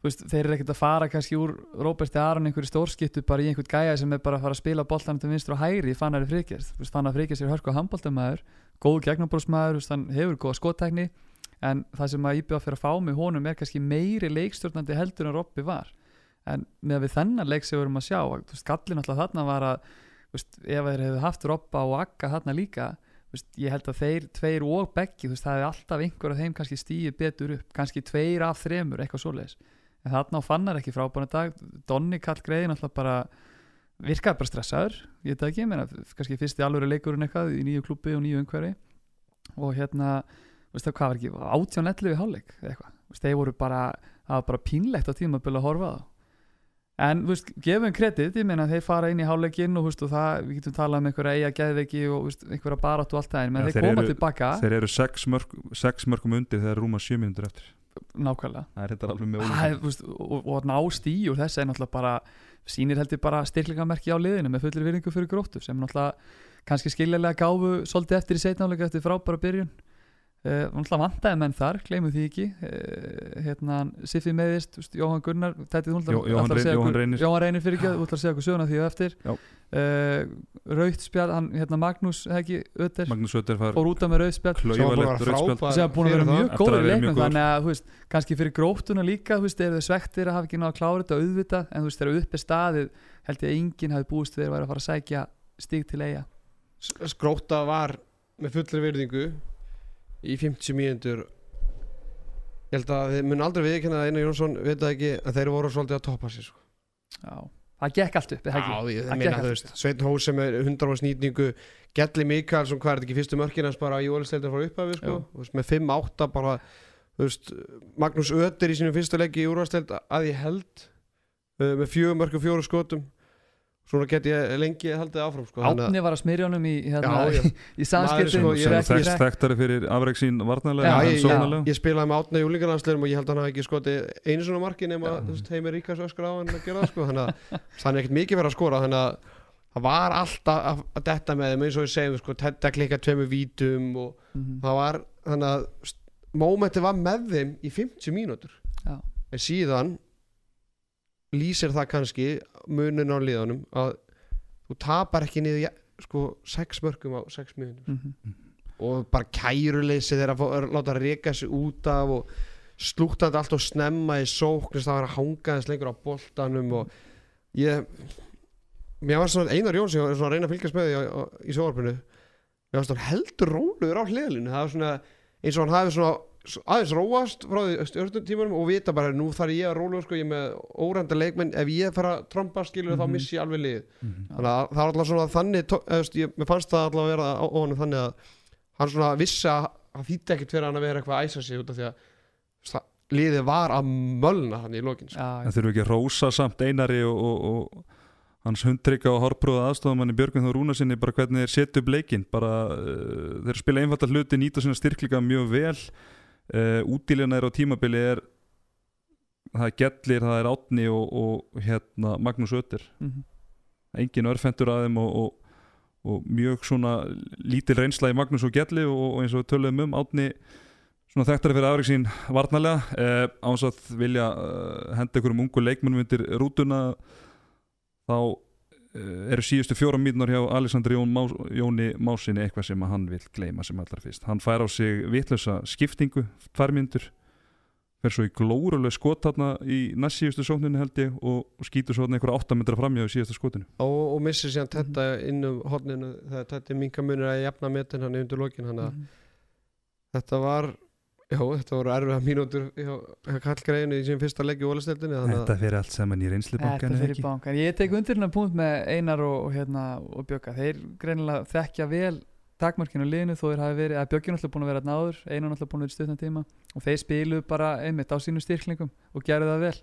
S3: veist, þeir eru ekkert að fara kannski úr Róberti Aron einhverju stórskiptu bara í einhvern gæja sem er bara að fara að spila boltan til vinstur og hægri fannari frikist fannari frikist er hörku að handbóltamæður góð gegnabrósmæður, hann hefur góða skótækni en það sem að Íbjöða fyrir að fá með honum er kannski meiri leikstjórnandi heldur en Robby var. En með við þennan leik sem við erum að sjá veist, gallin alltaf þarna var að veist, ef þeir hefðu haft Robba og Akka þarna líka Veist, ég held að þeir, tveir og beggi veist, það hefði alltaf einhver af þeim kannski stíði betur upp kannski tveir af þremur, eitthvað svoleiðis. En þarna á fannar ekki frábæna dag. Donni Kall Greiðin alltaf bara virkaði bara stressaður. Ég veit ekki, menna, kannski fyrsti alvöru leikurinn eitthvað í nýju klubbi og nýju umhverfi. Og hérna, veist það hvað var ekki átján ellu í hálfleik eitthvað. Veist, þeir voru bara, það var bara pínlegt á tíma að byrja að horfa það en veist, gefum kredit, ég meina þeir fara inn í hálfleikin og, veist, og það, við getum talað um einhverja eiga geðveiki og veist, einhverja barat og allt það en
S2: Ja,
S3: þeir
S2: þeir
S3: koma
S2: eru-
S3: tilbaka.
S2: þeir eru sex, mörg, sex mörgum undir þegar rúma sjö mínútur eftir.
S3: Nákvæmlega.
S2: Það er þetta alveg með
S3: Það þú veist, og, og ná stíu og þessi er náttúrulega bara sýnir heldur bara styrklingamerki á liðinu með fullir virðingu fyrir gróttu sem náttúrulega kannski skiljalega gáfu svolítið eftir í setnáleika eftir frábæra byrjun uh, náttúrulega vantaði menn þar, gleymum því ekki. Uh, hérna Siffi meðist, Jóhann Gunnar tætið hún
S2: Jó- Jóhann Reyn- Jóhann Reynir.
S3: Jóhann Reynir fyrir ekki, þú ætlar að segja okkur söguna því á eftir. Uh, Rautt spjall, hann, hérna Magnús hegi, Ötter,
S2: Magnús Sötter fær
S3: fór út af með rautt spjall.
S4: Sem var búin að
S2: klauvalegt
S4: frábær.
S3: Sem er búin að vera mjög
S2: að
S3: góður í leiknum þannig að veist, kannski fyrir gróttuna líka veist, eru þau svektir að hafa ekki náða að klára þetta auðvitað, en þú veist, þegar upp er staðið held ég að enginn hafi búist við að vera að fara að sækja stíg til eiga
S4: það Skróta var með fullri virðingu í 50 mínútur Ég held að þið mun aldrei viðkynna að Einar Jónsson veit það ekki að þeir voru svolítið að toppa sér sko.
S3: Já, það gekk allt upp?
S4: Já, ég
S3: Það
S4: meina þú veist Sveinn Hós sem er 100 ára snýtningu Gelli Mikaelsson, hvað er þetta ekki fyrstu mörkin hans bara í ólisteildar frá upphafi sko. Veist, með 5-8 bara veist, Magnús Ötter í sínum fyrstu leiki í úrvasteld að ég held uh, með fjögur mörkum fjóru skotum svona get ég lengi haldið áfram sko,
S3: Átni var að smyrja honum í, hérna,
S4: Já, já.
S3: í samskiptum
S4: sko,
S2: er þekkt þekktari fyrir afreg sín varnarlega
S4: Já, ég, ég,
S2: sóknarlega
S4: ég spilaði með átna í úlingarlandslerum og ég held að hann hafi ekki skotið einu svona marki nema heimir ríkast öskra á hann að gera það sko, þannig að það er ekkert mikið verið að skora þannig að það var alltaf að, detta með þeim eins og ég segjum sko, þetta klikka tveimu vítum og
S3: Mhm.
S4: það var þannig að mómentið var með þeim í 50 mínútur
S3: Já.
S4: en síðan lýsir það kannski munin á liðanum að þú tapar ekki niður ja- sko 6 mörgum á 6 mínútur.
S3: Mhm.
S4: og bara kæruleysi þeirra að að láta reyka sig út af og slúttandi allt og snemma í sóknist það var að hanga þess lengur á boltanum og ég mér var svona Einar var svona að reyna að fylgjast með því í sjóarpinu mér var svona heldur róluður á hliðlinu það var svona eins og hann hafi svona aðeins róast frá því stjórnum tímanum og vita bara nú þarf ég að róluður sko ég er með órenda leikmenn ef ég fer að tromba skilur þá
S3: Mhm.
S4: missi ég alveg lið
S2: Mhm.
S4: þannig að það var alltaf svona þannig veist, ég, mér fannst það alltaf að vera á, honum þannig að hann svona vissi að það þýtti ekkert fyrir hann að vera eitthvað að æsa sig út af því að það, liðið var að mölna þannig í lokin sko.
S3: Já,
S2: En þurfum ekki að rósa samt einari og, og, og hans hundrykka og horprúða aðstofamann í Björgvin Þór Rúnarsinni bara hvernig þeir setja upp leikinn bara uh, þeir spila einfalda hluti, nýta sína styrkleika mjög vel uh, útílina er á tímabili er það er Gellir, það er Átni og, og hérna Magnús Ötter
S3: Mhm.
S2: engin örfendur að þeim og, og, og mjög svona lítil reynsla í Magnús og Gelli og, eins og töluðum um Átni svona þekktari fyrir afreg sín varnarlega eh, áns að vilja eh, henda einhverjum ungu leikmennum undir rútuna þá eh, eru síðustu fjóra mínútur hjá Alexander Jón Más, Jóni Másinni eitthvað sem hann vil gleyma sem allar fyrst. Hann fær á sig vitlösa skiptingu tvær mínútur. Fer svo í glóruleg skot þarna í næst síðustu sókninu held ég og, og skýtur svo einhverja 8 metra framjá í síðustu skotinu.
S4: Og, og missir síðan þetta inn um hodninu þegar þetta er minka munir að jafna metin hann undir lokin þannig að
S3: Mhm.
S4: þetta var já, þetta voru erfiða mínútur hjá, hjá kallgreinu í sín fyrsta leik í að
S2: Þetta fyrir allt saman í reynsli
S3: Þetta fyrir bankan. Ég tek undir hérna punkt með Einar og, og, hérna, og Bjögga. Þeir greinilega þekkja vel takmörkinu liðinu þó þeir hafi verið, að er náttúrulega búin að vera náður, Einar er náttúrulega búin að vera í stuttan tíma og þeir spilu bara einmitt á sínum styrklingum og gerðu það vel.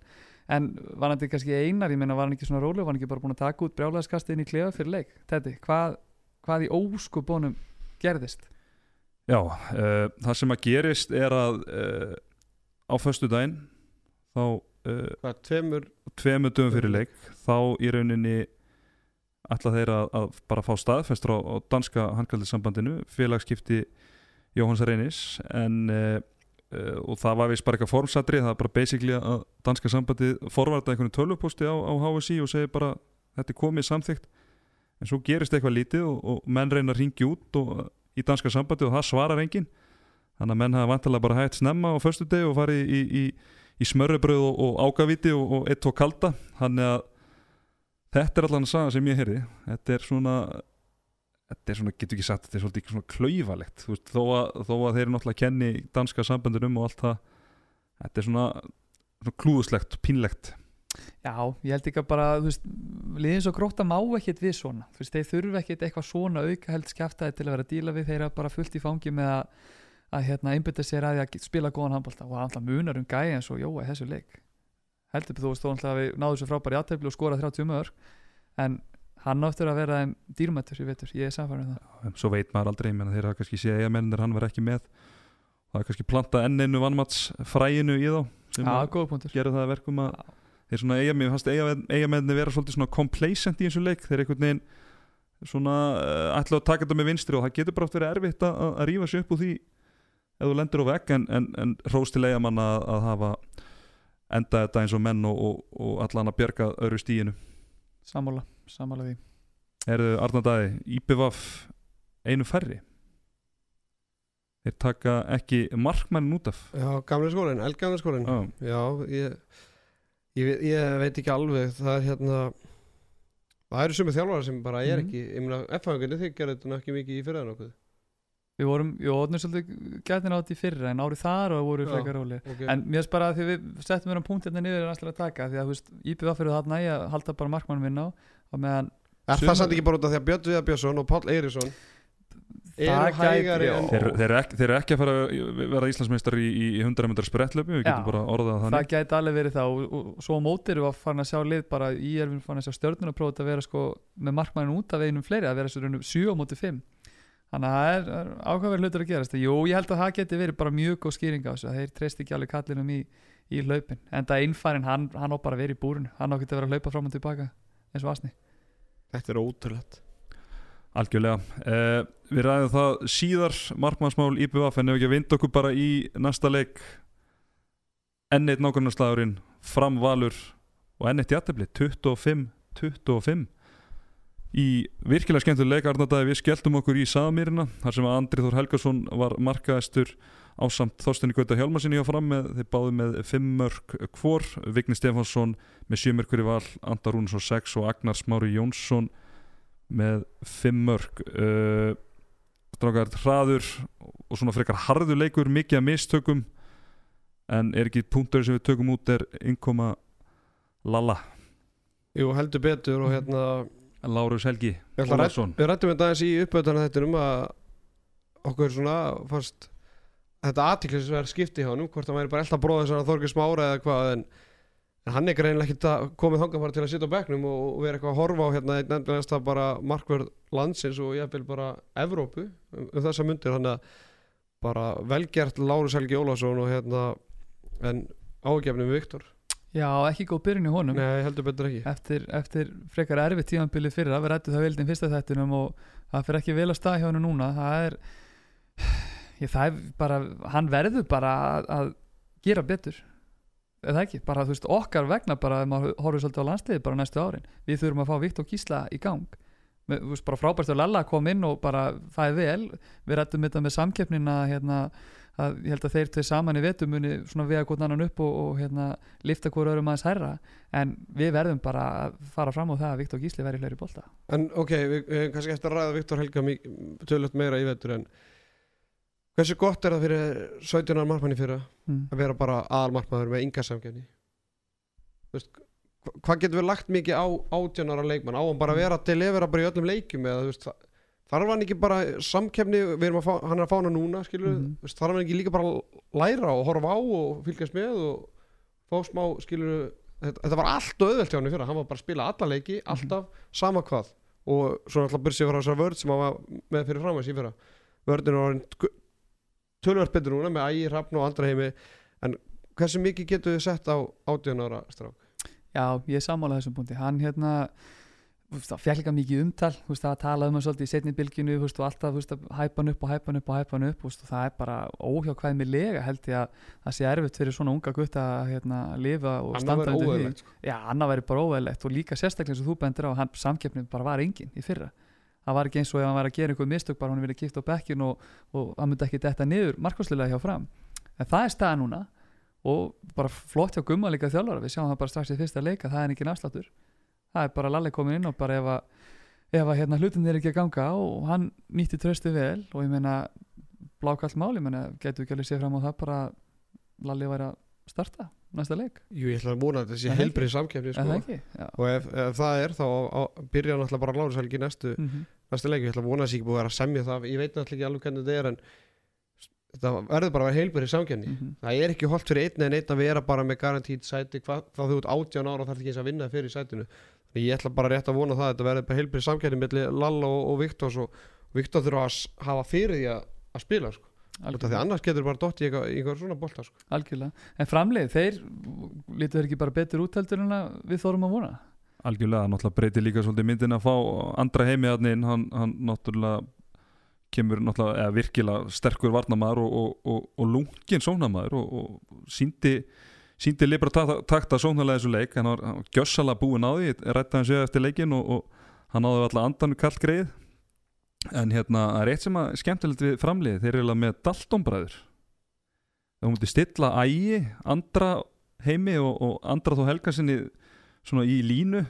S3: En var hann kannski Einar, ég meina var hann ekki svona róleg, var hann ekki bara búin að taka út brjálæðiskastið inn í klefa fyrir leik? Þetta, hvað, hvað í óskubónum gerðist?
S2: Já, uh, það sem að gerist er að uh, á föstu daginn þá uh,
S4: tveimur?
S2: tveimu dögum fyrir leik þá í rauninni ætla þeir að, að bara fá staðfestur á, á danska handkvældisambandinu félagskipti Jóhanns Reynis en og það var vist bara eitthvað formsatri það er bara basically að danska sambandi forvarta einhvern tölvupósti á, á HSI og segir bara þetta er komið samþygt en svo gerist eitthvað lítið og, og menn reyna að ringi út og, í danska sambandi og það svarar enginn. Þannig að menn hafa vantilega bara hægt snemma á föstu deg og farið í, í, í smörrebröð og, og ágaviti og, og eitt og kalda. Þannig að þetta er allan að saga sem ég heyrði. Þetta er svona þetta er svona, getur ekki sagt, þetta er svolítið svona klauvalegt veist, þó, að, þó að þeir eru náttúrulega kenni danska sambandunum og allt það þetta er svona, svona klúðuslegt pínlegt
S3: Já, ég held ekki að bara, þú veist, liðin svo gróta má ekkert við svona, þú veist, þeir þurfa ekkert eitthvað svona auka held skjaftaði til að vera að díla við, þeir eru bara fullt í fangi með að, að hérna, einbytta sér að því að spila góðan handbólta og það munar um gæði eins og jóa í þessu leik. Heldur þú veist, þú náttúrulega við náðu svo frábæri aðtefli og skora 30 mörg, en hann áttur að vera dýrmættur, ég veitur, ég er samfærið um það.
S2: en svo veit maður aldrei, menn þeir hafa kannski séð eigamennir, hann var ekki með. Það er kannski planta enn einu vannmatsfræinu í þá sem
S3: punktur.
S2: gera það að verkum að þeir svona eiga mér fannst eigamenni vera svolítið svona complacent í eins og leik. Þeir einhvern veginn svona uh, ætla að taka þetta með vinstri og það getur bara oft verið erfitt að, að rífa sér upp úr því ef þú lendur á vegg en, en, en hrós til eigamann að, að hafa enda þetta eins og menn og, og, og allan að bjarga öðru stíinu
S3: Sammála, sammála því.
S2: Erðu Arnardæði, IPVAF einu færri. Þeir taka ekki markmannin út af.
S4: Já, gamli skólinn, eldgamli skólinn
S2: já,
S4: ég, ég ég veit ekki alveg það er hérna það eru sumið þjálfara sem bara er
S3: Mhm.
S4: ekki ég meina, F-fangunni þið gerðu þetta ekki mikið í fyrraðan okkur
S3: Við vorum, jú, orðnum svolítið gætin á þetta í fyrra en árið þar og voru
S4: Já.
S3: frekar rólir.
S4: okay.
S3: En mér finnst bara að því við settum um punkt hérna niður er alltaf að taka því að þú veist, IPVF fyrir þarna að halda bara markmannum minn á og meðan
S4: er það samt ekki bara út af því að Björn Viðar Björnsson og Páll Eiríksson eru hægari en
S2: Þeir, þeir, eru ekki, þeir eru ekki að fara að vera Íslandsmeistar í, í 100 metrar sprettlöpu við getum
S3: Já.
S2: bara orðað það
S3: það gæti alveg verið það og, og, og svo á móti erum við að fara að sjá lið bara í við farin að sjá stjörnuna prófa að vera sko með markmannin út af veginum fleiri að vera svo raunum 7 á móti 5 þannig að það er, er ákveður hlutur að gerast. Jú, ég held að það geti verið bara mjög góð skýring á þessu að þeir treyst ekki alveg kallinum í, í hlaupin. En það innfærin, hann, hann á bara að vera í búrinu. Hann á ekki að vera að hlaupa fram og tilbaka eins og asni
S4: Þetta er ótrúlegt.
S2: Algjörlega. Eh, Við ræðum það síðar markmannsmál IBVF en ef ekki að vinda okkur bara í næsta leik. Enn eitt nákvæmnaslagurinn fram valur og enn eitt jættefli 25-25 í virkilega skemmtileg leik Arnardæði við skelltum okkur í Samirina þar sem að Andri Þór Helgason var markaðistur ásamt Þorstein Gauta Hjálmarsinni á fram með þeir báðu með 5 mörg hvor. Vigni Stefansson með 7 mörgur í val Andar Rúnarsson 6 og Agnar Smári Jónsson með 5 mörg uh, strákar hraður og svona frekar harður leikur mikið að mistökum. En er ekki punktur sem við tökum út er innkoma Lalla.
S4: Jú, heldur betur og hérna
S2: Lárus Helgi
S4: Ég ætla að
S2: Ólafsson
S4: Við rættum þetta aðeins í uppöðana þetta um að okkur svona fannst þetta aðtiklisverð skipti hjá hann hvort hann væri bara alltaf bróðið þess að Þorgir Smára eða hvað en, en hann er greinilega að komið þangað bara til að sitja á bekknum og, og vera eitthvað að horfa á hérna einn endilegast að bara markverð landsins og ég vil bara Evrópu um, um þessa myndir hann að bara velgert Lárus Helgi Ólafsson og hérna en ágefnum Viktor.
S3: Já, ekki góð byrjun í honum.
S4: Nei, heldur betur ekki.
S3: Eftir, eftir frekar erfitt tímanbili fyrir að við rættum það veldin fyrsta þættinum og það fyrir ekki vel að stað hjá hennu núna. Það er ég, það er bara, hann verður bara að, að gera betur eða ekki, bara þú veist okkar vegna bara ef maður horfður svolítið á landsliði bara næstu árin, við þurfum að fá Viktor Gísla í gang. Með, þú veist, bara frábært að Lalla kom inn og bara það er vel, við rættum þetta með samkeppnina hérna, að ég held að þeir tveir saman í vetum muni svona vega hvort annan upp og, og hérna lifta hverju öðrum aðeins hærra. En við verðum bara að fara fram á það að Viktor Gísli verði fleiri bolta.
S4: En ok, við, við kannski eftir að ræða Viktor Helga tölvöld meira í vetur en hversu gott er það fyrir 17. markmanni fyrir
S3: mm.
S4: að vera bara aðalmarkmaður með ynga veist, hva- hvað getur við lagt mikið á 18 ára leikmann á hann bara að vera til lefera bara í öllum leikjum eða veist, þa- þarf hann ekki bara samkefni, við erum að fá, hann er að fá hana núna skilur, mm
S3: Mhm.
S4: þarf hann ekki líka bara að læra og horfa á og fylgjast með og fá smá skilur þetta, þetta var allt auðvelt hjá hann í fyrra hann var bara að spila alla leiki, alltaf, sama hvað og svo náttúrulega byrja sig frá þessar vörð sem hann var með fyrir fram að síð fyrra vörðin orðin tölvöld betur núna með ægi, rafn og andra heimi en hversu mikið getur við sett á 18 ára strák?
S3: Já, ég er sammála þessum punkti. Hann hérna það fekk líka mikið umtal það talaði um hann svolítið í setni veist, og alltaf þú veist, að hæpa hann upp og hæpa hann upp og hæpa hann upp og það er bara óhjákvæðmilega held ég að það sé erfitt fyrir svona unga gutt að hérna, lifa og
S4: Annað
S3: standa undir því.
S4: sko.
S3: Já, annað væri bara óveðlegt og líka sérstaklega og þú bendir á hann samkeppnin bara var engin í fyrra það var ekki eins og ef hann var að gera einhver mistök bara hann verið kipt á bekkin og, og hann myndi ekki detta niður markværslega hjá fram. En það er staða núna og bara flott hjá gumma líka þjálfara. Við sjáum það bara strax í fyrsta leika, það er ekki náttúr það er bara Lalli komin inn og bara ef að, ef að hérna, hlutin er ekki að ganga og hann nýtti tröstu vel og ég meina blákallt máli, getur við ekki alveg séð fram á það bara Lalli væri að starta næsta leik,
S4: Jú, ég ætla að múna að þetta sé
S3: það
S4: heilbrið samkefni sko. og ef, ef það er þá á, á, byrja náttúrulega bara Lárushelgi næstu,
S3: Mm
S4: næstu leik ég ætla að vona að sé ekki búið að vera að semja það. Ég veit náttúrulega ekki alveg hvernig þetta er en þetta verður bara að vera heilbrið samkefni
S3: -hmm.
S4: það er ekki holdt fyrir einn en einn að vera bara með garantít sæti. Hvað þá þú ert 18 ára og þarf ekki eins að vinna fyrir sætinu. Þannig ég ætla bara rétt að vona það að þetta verður bara heilbrið samkefni mellir Lalla og, og Viktors og Viktor þurfa að hafa fyrir því að, að spila sko. Því annars getur bara dott í eitthvað svona bolta sko.
S3: algjörlega, en framleið þeir lítur ekki bara betur út heldur en við þórum að vona
S2: algjörlega, náttúrulega breytir líka svolítið myndin að fá andra heimi hann inn, hann, náttúrulega kemur náttúrulega, eða virkilega sterkur varnamaður og, og, og, og lungin sónamaður og, síndi síndi libra takta, sóknarlega þessu leik. Hann var, gjössalega búinn á því rætti hann sér eftir leikin og, hann náði alltaf andan kallt greið en hérna, það er eitt sem að skemmtilegt við framliði, þeir eru eiginlega með Daltonbræður það múti stilla ægi, andra heimi og, andra þó helgarsinni svona í línu.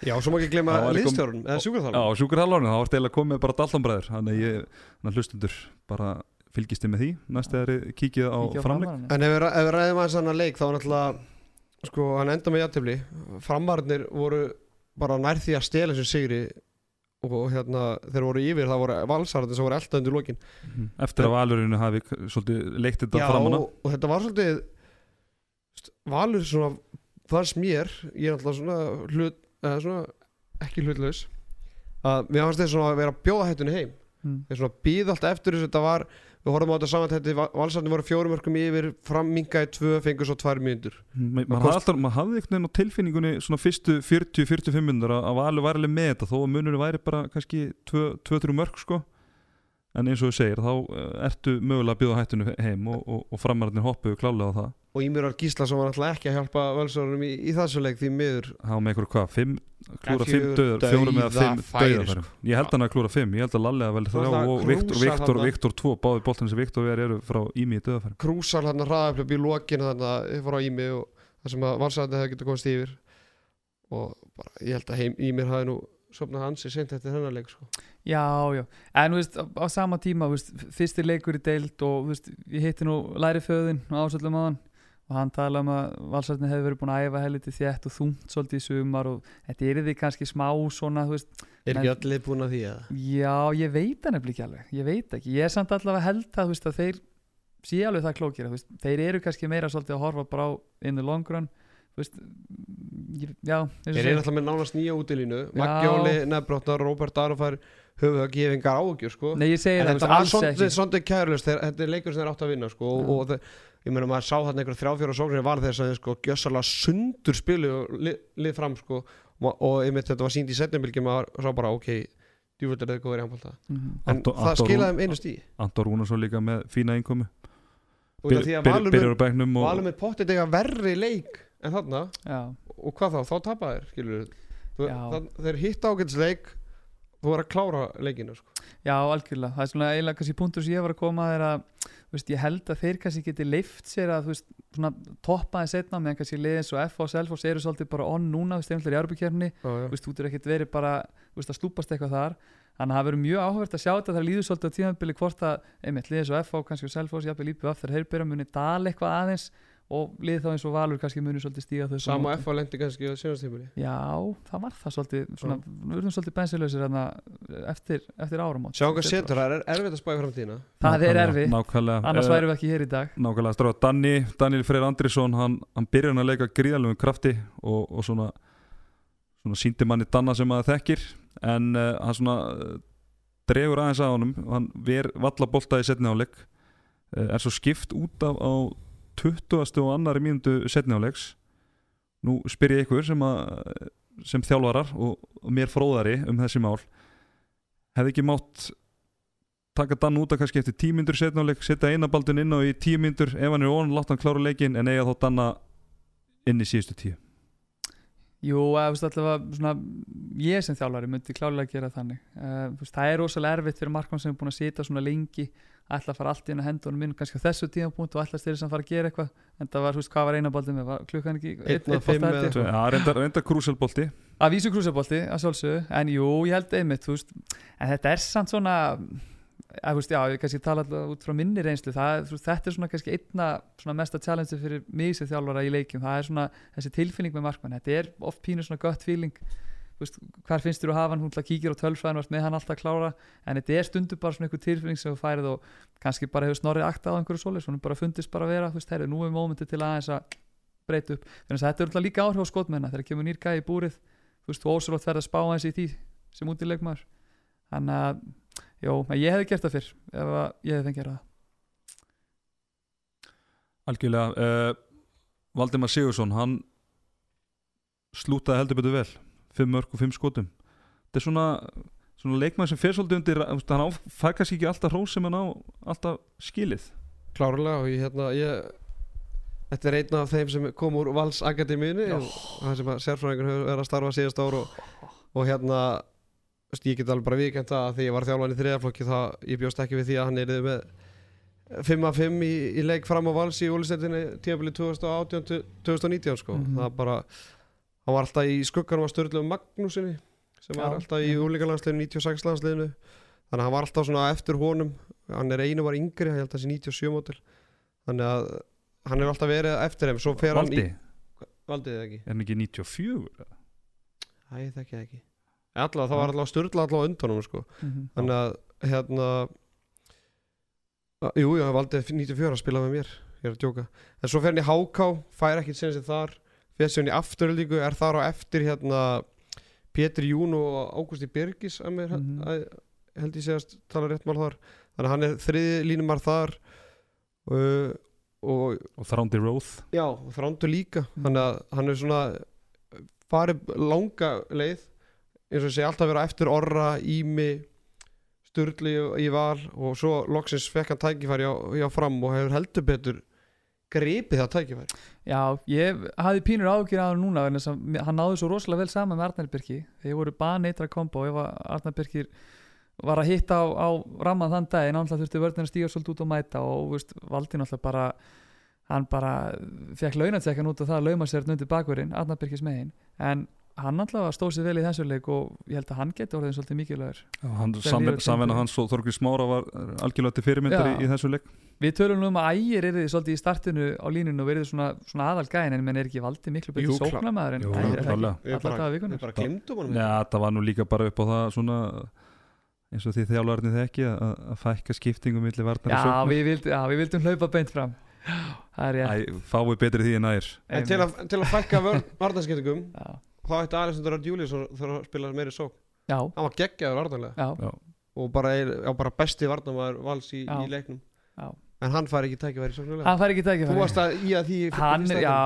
S4: Já, svo má ekki
S2: líka-
S4: liðstjórun eða
S2: Já,
S4: sjúkarþálun
S2: það var stela komið bara Daltonbræður þannig að ég, þannig að hlustundur bara fylgist þið með því. Næst eða kíkið á
S3: Kíkja á
S2: framleik.
S4: En ef við, ræðum aðeins annan leik þá var náttúrulega sko, hann enda með jættefli framarnir voru bara nær því að stela þessum sigri og hérna þeir voru yfir það voru valsarðin sem voru elda undir lokin.
S2: Eftir að valurinu hafi svolítið leikt þetta
S4: Já,
S2: framanna
S4: og, og þetta var svolítið valur svona fannst mér, ég er alltaf svona hlut, eða svona ekki hlutlaus að mér fannst þeir svona að vera að bjóða hættunni heim.
S3: Mm.
S4: þeir svona býð alltaf eftir þess að þetta var við horfum á þetta samantætti, valsarðin voru fjórum örkum yfir, frammingaði tvö, fengur svo tvær
S2: Ma-
S4: Það
S2: maður hafði alltaf, maður hafði einhvern veginn á tilfinningunni svona fyrstu 40-45 minnur að valur væri alveg með þetta þó að munurinn væri bara kannski 2-3 mörg sko. En eins og þú segir þá eh, ertu mögulega að bjóða hættinu heim og, og, og framararnir hoppuðu klálega á það
S4: og Ímir Ár Gíslason var alltaf ekki að hjálpa valsarðinum í, í þessu leik því miður.
S2: Hann var með einhverju hvað, 5 klúra
S4: Fjögur
S2: 5 döðar, fjórum eða 5
S4: dauðafæri,
S2: döðafærum ég held hann að klúra 5, ég held að Lalli að vel þrjá
S4: það
S2: og Viktor,
S4: krúsar
S2: Viktor. Viktor 2 báði boltan sem Viktor er eru frá Ími í döðafærum
S4: krúsal hann upp í lokin hann að frá Ími og það sem að valsarðin hefði getið komast yfir. Og bara, ég held að heim, Ímir hafi nú sopnað hans í sent eftir hennar leik sko.
S3: Já, já, en þú veist, á, á sama tíma þú veist, fyrsti leikur í deild og þú veist, ég hitti nú læri föðin á ásöldum á hann og hann tala um að valsarðin hefur verið búin að æfa helviti þétt og þungt svolítið í sumar og þetta er því kannski smá svona, þú veist,
S4: er ekki allir búin að því að
S3: já, ég veit það nefnilega ekki alveg, ég veit ekki, ég er samt allavega held að, þú veist, að þeir sé alveg það klókir, þú veist, þeir eru kannski meira svolítið að horfa bara á in the long run, þú veist, ég, já,
S4: þeir eru alltaf með nánast nýja útilínu. Magjóli, Nefbrotnar, Róbert Arofær höfðu að gefa engar áhugjur sko.
S3: Nei, ég segi
S4: en
S3: það, veist, alls ekki.
S4: þetta er leikur sem þeir átt að vinna sko, og, og ég meina maður sá þarna einhver þrjáfjóra sóknir var þess að sko gjössalega sundur spilu og lið, lið fram sko. Og, einmitt þetta var sínt í setnumbilgjum maður sá bara ok, djúvöld er þetta góður í handbólta
S3: Mhm.
S4: en
S2: Anton-
S4: það
S2: Anton
S4: skilaði þeim einu stíð
S2: Anton Rúnarsson líka með fína
S4: að Valur
S2: byrjar á bæknum og
S4: Valur með pottið eitthvað verri leik en þarna.
S3: Já,
S4: og hvað þá, þá tapa þeir skilur
S3: Já.
S4: það, þeir hitta ágætisleik þú er að klára leikinu sko.
S3: Já, algjörlega, það er svona eiginlega kannski punktur sem ég var að koma að er að veist, ég held að þeir kannski geti leift sér að veist, svona toppa þeim setna meðan kannski liðins og F og Selfoss eru svolítið bara on núna, veist, einhverjum í
S4: já.
S3: þú er ekkert verið bara veist, að stúpast eitthvað þar þannig að það verður mjög áhverð að sjá þetta það líður svolítið á tíðanbili hvort að einmitt liðins og F og kannski og Selfoss, jafnvel lípið af þeir herbyrja muni dal eitthvað aðeins og liðið þá eins og Valur kannski muni svolítið stíga þau
S4: sama F á lendi kannski á sjónastímuli
S3: Já, það var það svolítið svona, við verðum svolítið bensilausir hérna eftir, eftir áramót.
S4: Sjá hvað setur, það er erfitt að spæja framtíðina.
S3: Það er erfitt,
S2: nákvæmlega,
S3: annars
S2: Eh,
S3: værum við ekki hér í dag.
S2: nákvæmlega. Stráð Danni, Daniel Freyr Andrisson hann, hann byrjar hann að leika gríðalöfum krafti og, og svona, svona síndi manni Danna sem maður þekkir. En uh, hann svona uh, dregur aðeins að honum. Hann ver valla bolta í setni áleik uh, er svo skipt út af á 20. og annari mínútu setni áleiks nú spyr ég ykkur sem, að, sem þjálfarar og, og mér fróðari um þessi mál hefði ekki mátt taka Dan út að kannski eftir tímyndur setnáleik setja einabaldin inn á í tímyndur ef hann er ón, láta hann klára leikin en eiga þá Danna inn í síðustu tíu
S3: Jú, þú veist, allavega svona, ég sem þjálfari myndi klálega gera þannig. Uh, veist, það er rosalega erfitt fyrir markmann sem er búin að sita svona lengi ætla að fara allt í hennu hendunum inn kannski á þessu tímapunkt og ætla styrir sem fara að gera eitthvað. En það var, þú veist, hvað var einabaldin með? Var klukkan ekki
S4: Einn?
S2: Já, reyndar, reyndar krúselbolti
S3: að vísu krúsabolti, að sjálfsögðu. En jú, ég held einmitt, þú veist en þetta er samt svona að, veist, já, ég kannski tala alltaf út frá minni reynslu. Það, þetta er svona kannski einna svona mesta challenge fyrir mig sem þjálfara í leikjum. Það er svona þessi tilfinning með markmann þetta er oft pínu svona gött feeling. Veist, hvar finnst þér að hafa hann, hún kíkir á tölfræðin með hann alltaf að klára. En þetta er stundu bara svona einhver tilfinning sem þú færið og kannski bara hefur snorrið aktað á einhverju svoleið, svona bara fundist bara að vera þú veist, heyrðu, nú er mómenti til aðeins að breyta upp. Þannig að þetta er alltaf líka áhrif á skotmenna þegar kemur nýr gæði í búrið. Þú veist, þú ósvöld verða að spá aðeins í því sem út í leikmaður þannig að, jó, en ég hefði gert það fyrr ef ég hefði fengið það.
S2: Algjörlega uh, Valdimar Sigursson hann slútaði heldur betur vel. Fimm mörg og fimm skotum. Þetta er svona, svona leikmaður sem fer svolítið undir hann fær kannski ekki alltaf hrós sem hann á alltaf skilið.
S4: Klárlega og ég, hérna, ég þetta er einn af þeim sem kom úr Vals Akademíunni
S3: Já.
S4: það sem að sérfræðingur hefur verið að starfa síðast ár og, og hérna ég get alveg bara það að því ég var þjálfan í þriðaflokki það ég bjóst ekki við því að hann er með 5 af 5 í, í leik fram á Vals í úlistetinni tímafili 2018-2019 sko.
S3: Mhm.
S4: það bara hann var alltaf í skugganum að störlu Magnúsinni sem var
S3: Já.
S4: alltaf í úlíkalandsliðinu 96 landsliðinu þannig að hann var alltaf svona eftir honum hann er einu var yngri, ég held að sé 97 mótil þannig að hann er alltaf verið eftir þeim
S2: Valdi,
S4: hann í ekki?
S2: er hann ekki 94?
S4: Æ, það ekki allavega, það var allavega styrla allavega undan honum sko.
S3: Mhm.
S4: þannig að hérna að- jú, jú, hann valdi 94 að spila með mér ég er að djóka, en svo fer hann í HK fær ekkert sem þar fyrir hann í afturöldingu, er þar á eftir hérna Pétur Jún og Ágústi Birgis að mér
S3: Mhm.
S4: að, held ég segast tala rétt mál þar þannig að hann er þriði línumar þar uh, og
S2: og Þrándi Róð
S4: já, og þrándu líka
S3: Mhm.
S4: þannig að hann er svona farið langa leið eins og segi alltaf vera eftir orra, ími sturli í val og svo loksins fekk hann tækifæri á, á fram og hefur heldur betur gripið það tækifæri.
S3: Já, ég hafði pínur ágjur á hann núna að hann náði svo rosalega vel saman með Arnar Birki. Þeir voru baneitra kombo ef að Arnar Birkir var að hitta á, á ramman þann dag náttúrulega þurfti vörðin að stíga svolítið út og mæta og veist, valdi náttúrulega bara hann bara fekk launatsekkan út og það lauma sér undir bakverðin, Arnar Birkis megin. En hann náttúrulega stóð sér vel í þessu leik og ég held að hann geti orðin svolítið mikilvægur
S2: samven, samvenna
S3: tímabilið.
S2: hans og Þorgir Smára var algjörlega til fyrirmyndar í, í þessu leik.
S3: Við tölum nú um að ægir er þið svolítið í startinu á línunu og verið svona, svona aðal gæin en menn er ekki valdið miklu betur sóknarmæður en Ægir, er ekki?
S4: Glemdum honum
S2: Já, það var nú líka bara upp á það svona eins og því þjálfarnir þekki að, að fækka skiptingum milli varnar
S3: Já, við vildum, já, við vildum hlaupa beint fram. Það er rétt.
S2: Æ, fái betri því en nær
S4: en til að, til að fækka varnarskiptingum
S3: Já,
S4: þá ætti Alexander Ard Júliusson þurfa að spila meiri sók
S3: já,
S4: hann var geggjaður varnarlega.
S3: Já,
S4: og bara, er- já, bara besti varnarmaður vals í, í leiknum.
S3: Já.
S4: en hann fær ekki tækifæri
S3: hann fær ekki
S4: þú
S3: tækifæri
S4: varst að í að því
S3: Hann, er- já.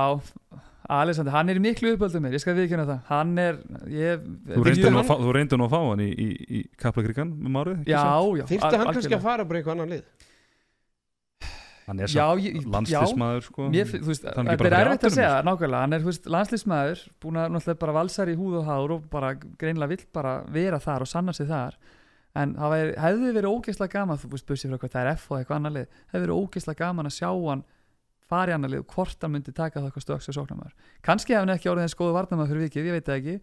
S3: Alexander, hann er miklu uppöldum mér, ég skal viðkjöna það. Hann er, ég
S2: Þú reyndir nú, að fá- þú reyndir nú að fá hann í, í, í Kaplakrikan með márið ekki
S3: Já, já
S4: þyrfti hann kannski að fara bara eitthvað annan lið
S2: Hann er samt landslismæður sko. Það er
S3: er erfitt að segja, nákvæmlega. Hann er landslýsmaður, búin að náttúrulega bara valsar í húð og hár og bara greinlega vill bara vera þar og sanna sig þar. En það væri, hefði verið ógeðslega gaman þú veist, busið frá hvað það er F og eitthvað annar lið hefði verið ógeðslega gaman að sjá hann fara í annar lið hvort hann myndi taka það eitthvað stöks og sóknarmaður. Kannski hefði hann ekki orðið eins góðu varnarmaður fyrir vikið, ég veit það ekki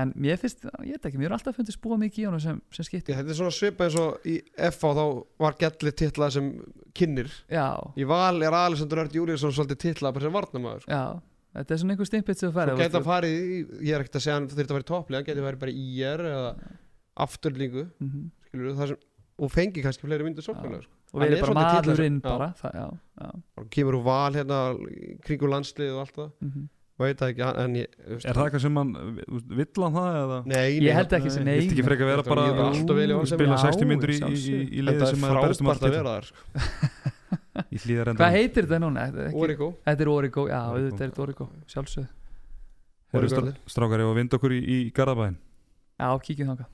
S3: en mér finnst, ég veit ekki, mér er alltaf fundist búa mikið í honum sem, sem skipti
S4: Já, þetta er svona svipa eins og í FH þá var Gelli titlað sem kynnir
S3: Já,
S4: í val er Alexander Ard Júliusson svolítið titlað sem varnarmaður sko.
S3: já, þetta er svona einhver stimpit sem þú
S4: svo
S3: færði
S4: geta að farið í, ég er ekkert að segja hann þurfti að vera í topplið, hann geti verið bara í IR eða afturlingu
S3: Mhm.
S4: skilur, það sem, og fengi kannski fleiri myndir sóknulega sko.
S3: Og
S4: Hann
S3: verið
S4: er
S3: bara maðurinn bara, það, já, já.
S4: Og kemur úr val hérna kringu landslið og allt það.
S3: Mhm.
S4: veit það ekki, en ég
S2: Er það eitthvað sem hann, vill hann það eða?
S4: Nei,
S3: Ég held ekki sem nei
S2: Vilt ekki frekar vera
S4: Þetta
S2: bara
S4: líður alltaf vel í
S2: að spila
S3: Já,
S2: 60 myndur í, í, í, liði
S4: Þetta
S2: sem
S4: er
S2: að berist um
S4: frábært að
S2: allt
S4: vera þar sko.
S2: í hlýðar
S3: Hvað heitir þetta núna? Þetta er, ekki,
S4: Origo.
S3: Þetta er Origo, já, auðvitað er þetta Origo Sjálfsögð,
S4: Origo.
S2: Strákar ég og vind okkur í, í Garðabæn
S3: já, kíkjum þangað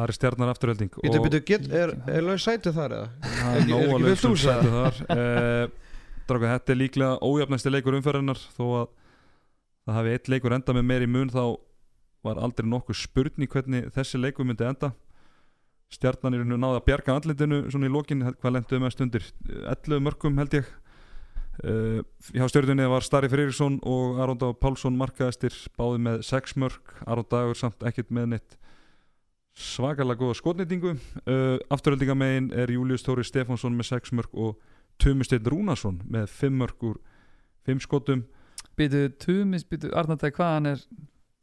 S2: Það er stjarnar afturölding
S4: Býtu, býtu, get, er, er laus sætið þar eða?
S2: Það
S4: Er
S2: er
S4: ekki- er
S2: nóg
S4: ekki
S2: að
S4: fullt
S2: lausum
S4: hús, eða?
S2: sæti þar. Eh, Strákar, þetta er líklega ójafnæsti leikur umferðinnar þó að það hafi eitt leikur enda með meir í mun þá var aldrei nokkuð spurning hvernig þessi leikur myndi enda. Stjarnan er nú náði að bjarga andlindinu svona í lokin, hvað lenduðu mest undir 11 mörgum held ég. Uh, hjá stjörnunni var Starri Freyriksson og Aron Dag Pálsson markaðistir báði með 6 mörg Aron Dagur samt ekkert með neitt svakalega góða skotnýtingu uh, afturöldingamegin er Július Tóri Stefánsson með 6 mörg og Tumisteinn Rúnarsson með 5 mörg úr 5 skotum.
S3: Býtu, Tumis, býtu, Arnardæk, hvað hann er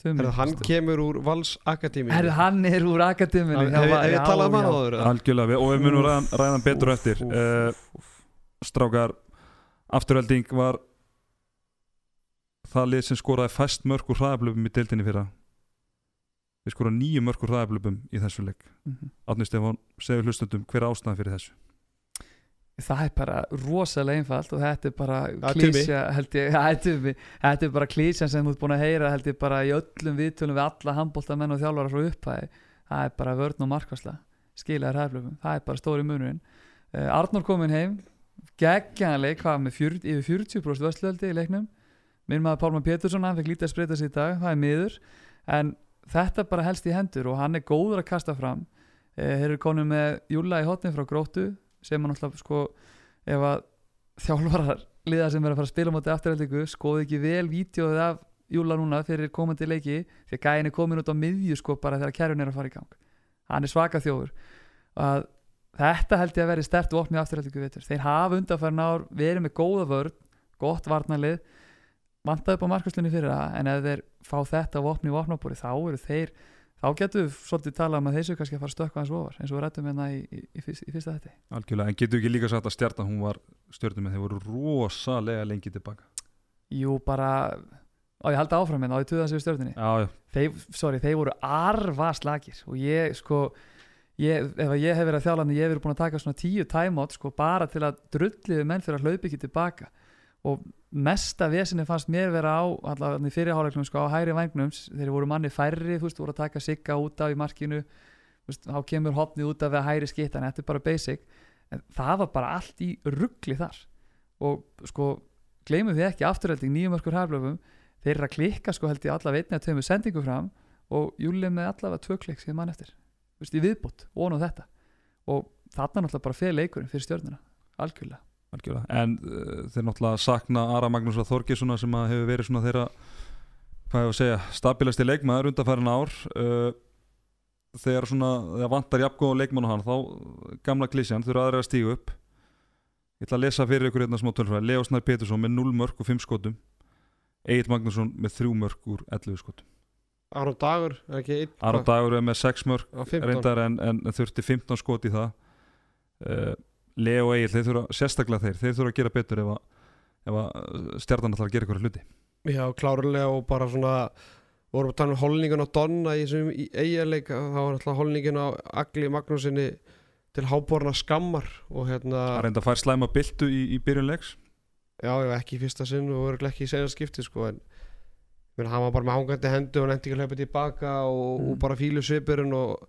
S3: Tumis?
S4: Er hann kemur úr Vals Akademi
S3: Herðu, hann er úr akademinu
S4: Hef hef ég talað um hann áður?
S2: algjörlega við, og við munum ræðan, ræðan betur
S3: úff,
S2: eftir.
S3: úff,
S2: uh, strákar afturölding var það lið sem skoraði fæst mörg úr hraðablöfum í deildinni fyrra við skoraði nýju mörg úr hraðablöfum í þessu leik.
S3: Mhm.
S2: Átni Stefán, segðu hlustundum hver er ástæðan fyrir þessu?
S3: Það er bara rosalega einfalt og þetta er bara klísja held ég, ja, þetta er er bara klísjan sem þú ert búin að heyra held ég bara í öllum viðtölum við alla handbóltamenn og þjálfara frá upphæði það er bara vörn og markvarsla. Skilaði ræðblöfum, það er bara stóri munurinn. Uh, Arnór komin heim. Geggjanleik, hvað með fjör, yfir 40% vörsluöldi í leiknum. Minn maður Pálmar Pétursson, hann fekk lítið að spreita sig í dag. Það er miður, en þetta bara helst í hendur og hann er góður að kasta fram. Uh, þeir eru konum með Júla í hotni frá Gróttu sem hann alltaf sko ef að þjálfarar liða sem er að fara að spila mútið afturhaldingu skoði ekki vel vídeoðið af Júla núna fyrir komandi leiki því að gæin er komin út á miðju sko bara þegar kærun er að fara í gang. Hann er svaka þjóður að þetta held ég að veri stert vopni afturhaldingu vitur þeir hafa undanfærin ár verið með góða vörn gott varnalið vantaði upp á markaslunni fyrir það en ef þeir fá þetta vopni í vopnabúri þá eru þeir þá getum við svolítið talað um að þessu kannski að fara að stökkva hans ofar eins og við rættum hérna í, í, í, fyrst, í fyrsta þetta
S2: algjörlega, en getur ekki líka sagt að stjartan hún var stjörnum með þeir voru rosalega lengi tilbaka.
S3: Jú, bara á ég halda áfram hérna á því tuða sig stjórnunni
S2: já, já,
S3: þeir, sorry, þeir voru arva slagir og ég sko ég, ef ég hef verið að þjála ég hef verið búin að taka svona tíu timeout sko bara til að og mesta vesinni fannst mér vera á allavega fyrirháleiknum sko á hæri vagnum þeir voru manni færri, þú veist, voru að taka sigga út af í markinu, þú veist, þá kemur hopnið út af við að hæri skittan, þetta er bara basic. En það var bara allt í ruggli þar. Og sko gleymum við ekki afturhalding nýjum örkur hæflöfum þeir eru að klikka sko held ég allavega einni að tömu sendingu fram og júlið með allavega tvö klikk sem mann eftir, þú veist, í viðbútt og þetta. Og þarna náttúrulega bara fyrir leikurinn fyrir algjörlega
S2: algjörlega en uh, þeir náttúrulega sakna Ara Magnús að Þorgissona sem að hefur verið svona þeirra hvað ég að segja, stabilasti leikmaður undanfærin ár. Uh, þegar svona, þegar vantar jafngóð leikmann á hann, þá gamla klísjan þurfa aðra að stígu upp. Ég ætla að lesa fyrir ykkur hérna smá tölfræði Leo Snær Petursson með 0 mörg og 5 skotum. Egil Magnússon með 3 mörg úr 11 skotum.
S4: Aron Dagur, er ekki einn?
S2: Aron Dagur er með 6 mörg
S4: á 15
S2: reyndar en, en, en þurfti 15 skot í það. Uh, Leo Egil, þeir þurfa sérstaklega þeir, þeir þurfa að gera betur ef að, að stjarnan ætlar að gera ykkur hluti
S4: Já, klárlega og bara svona vorum að tala um holningin á Donna í þessum eiginleik, þá var alltaf holningin á Agli Magnúsinni til háborna skammar og hérna
S2: að reynda að fær slæma byltu í, í byrjun leiks
S4: já, ekki í fyrsta sinn og verður ekki í segja skipti sko, en menn, hann var bara með hangandi hendu og nefndi ekki að hlaupa tilbaka og,
S3: Mm.
S4: og bara fílu svipurinn og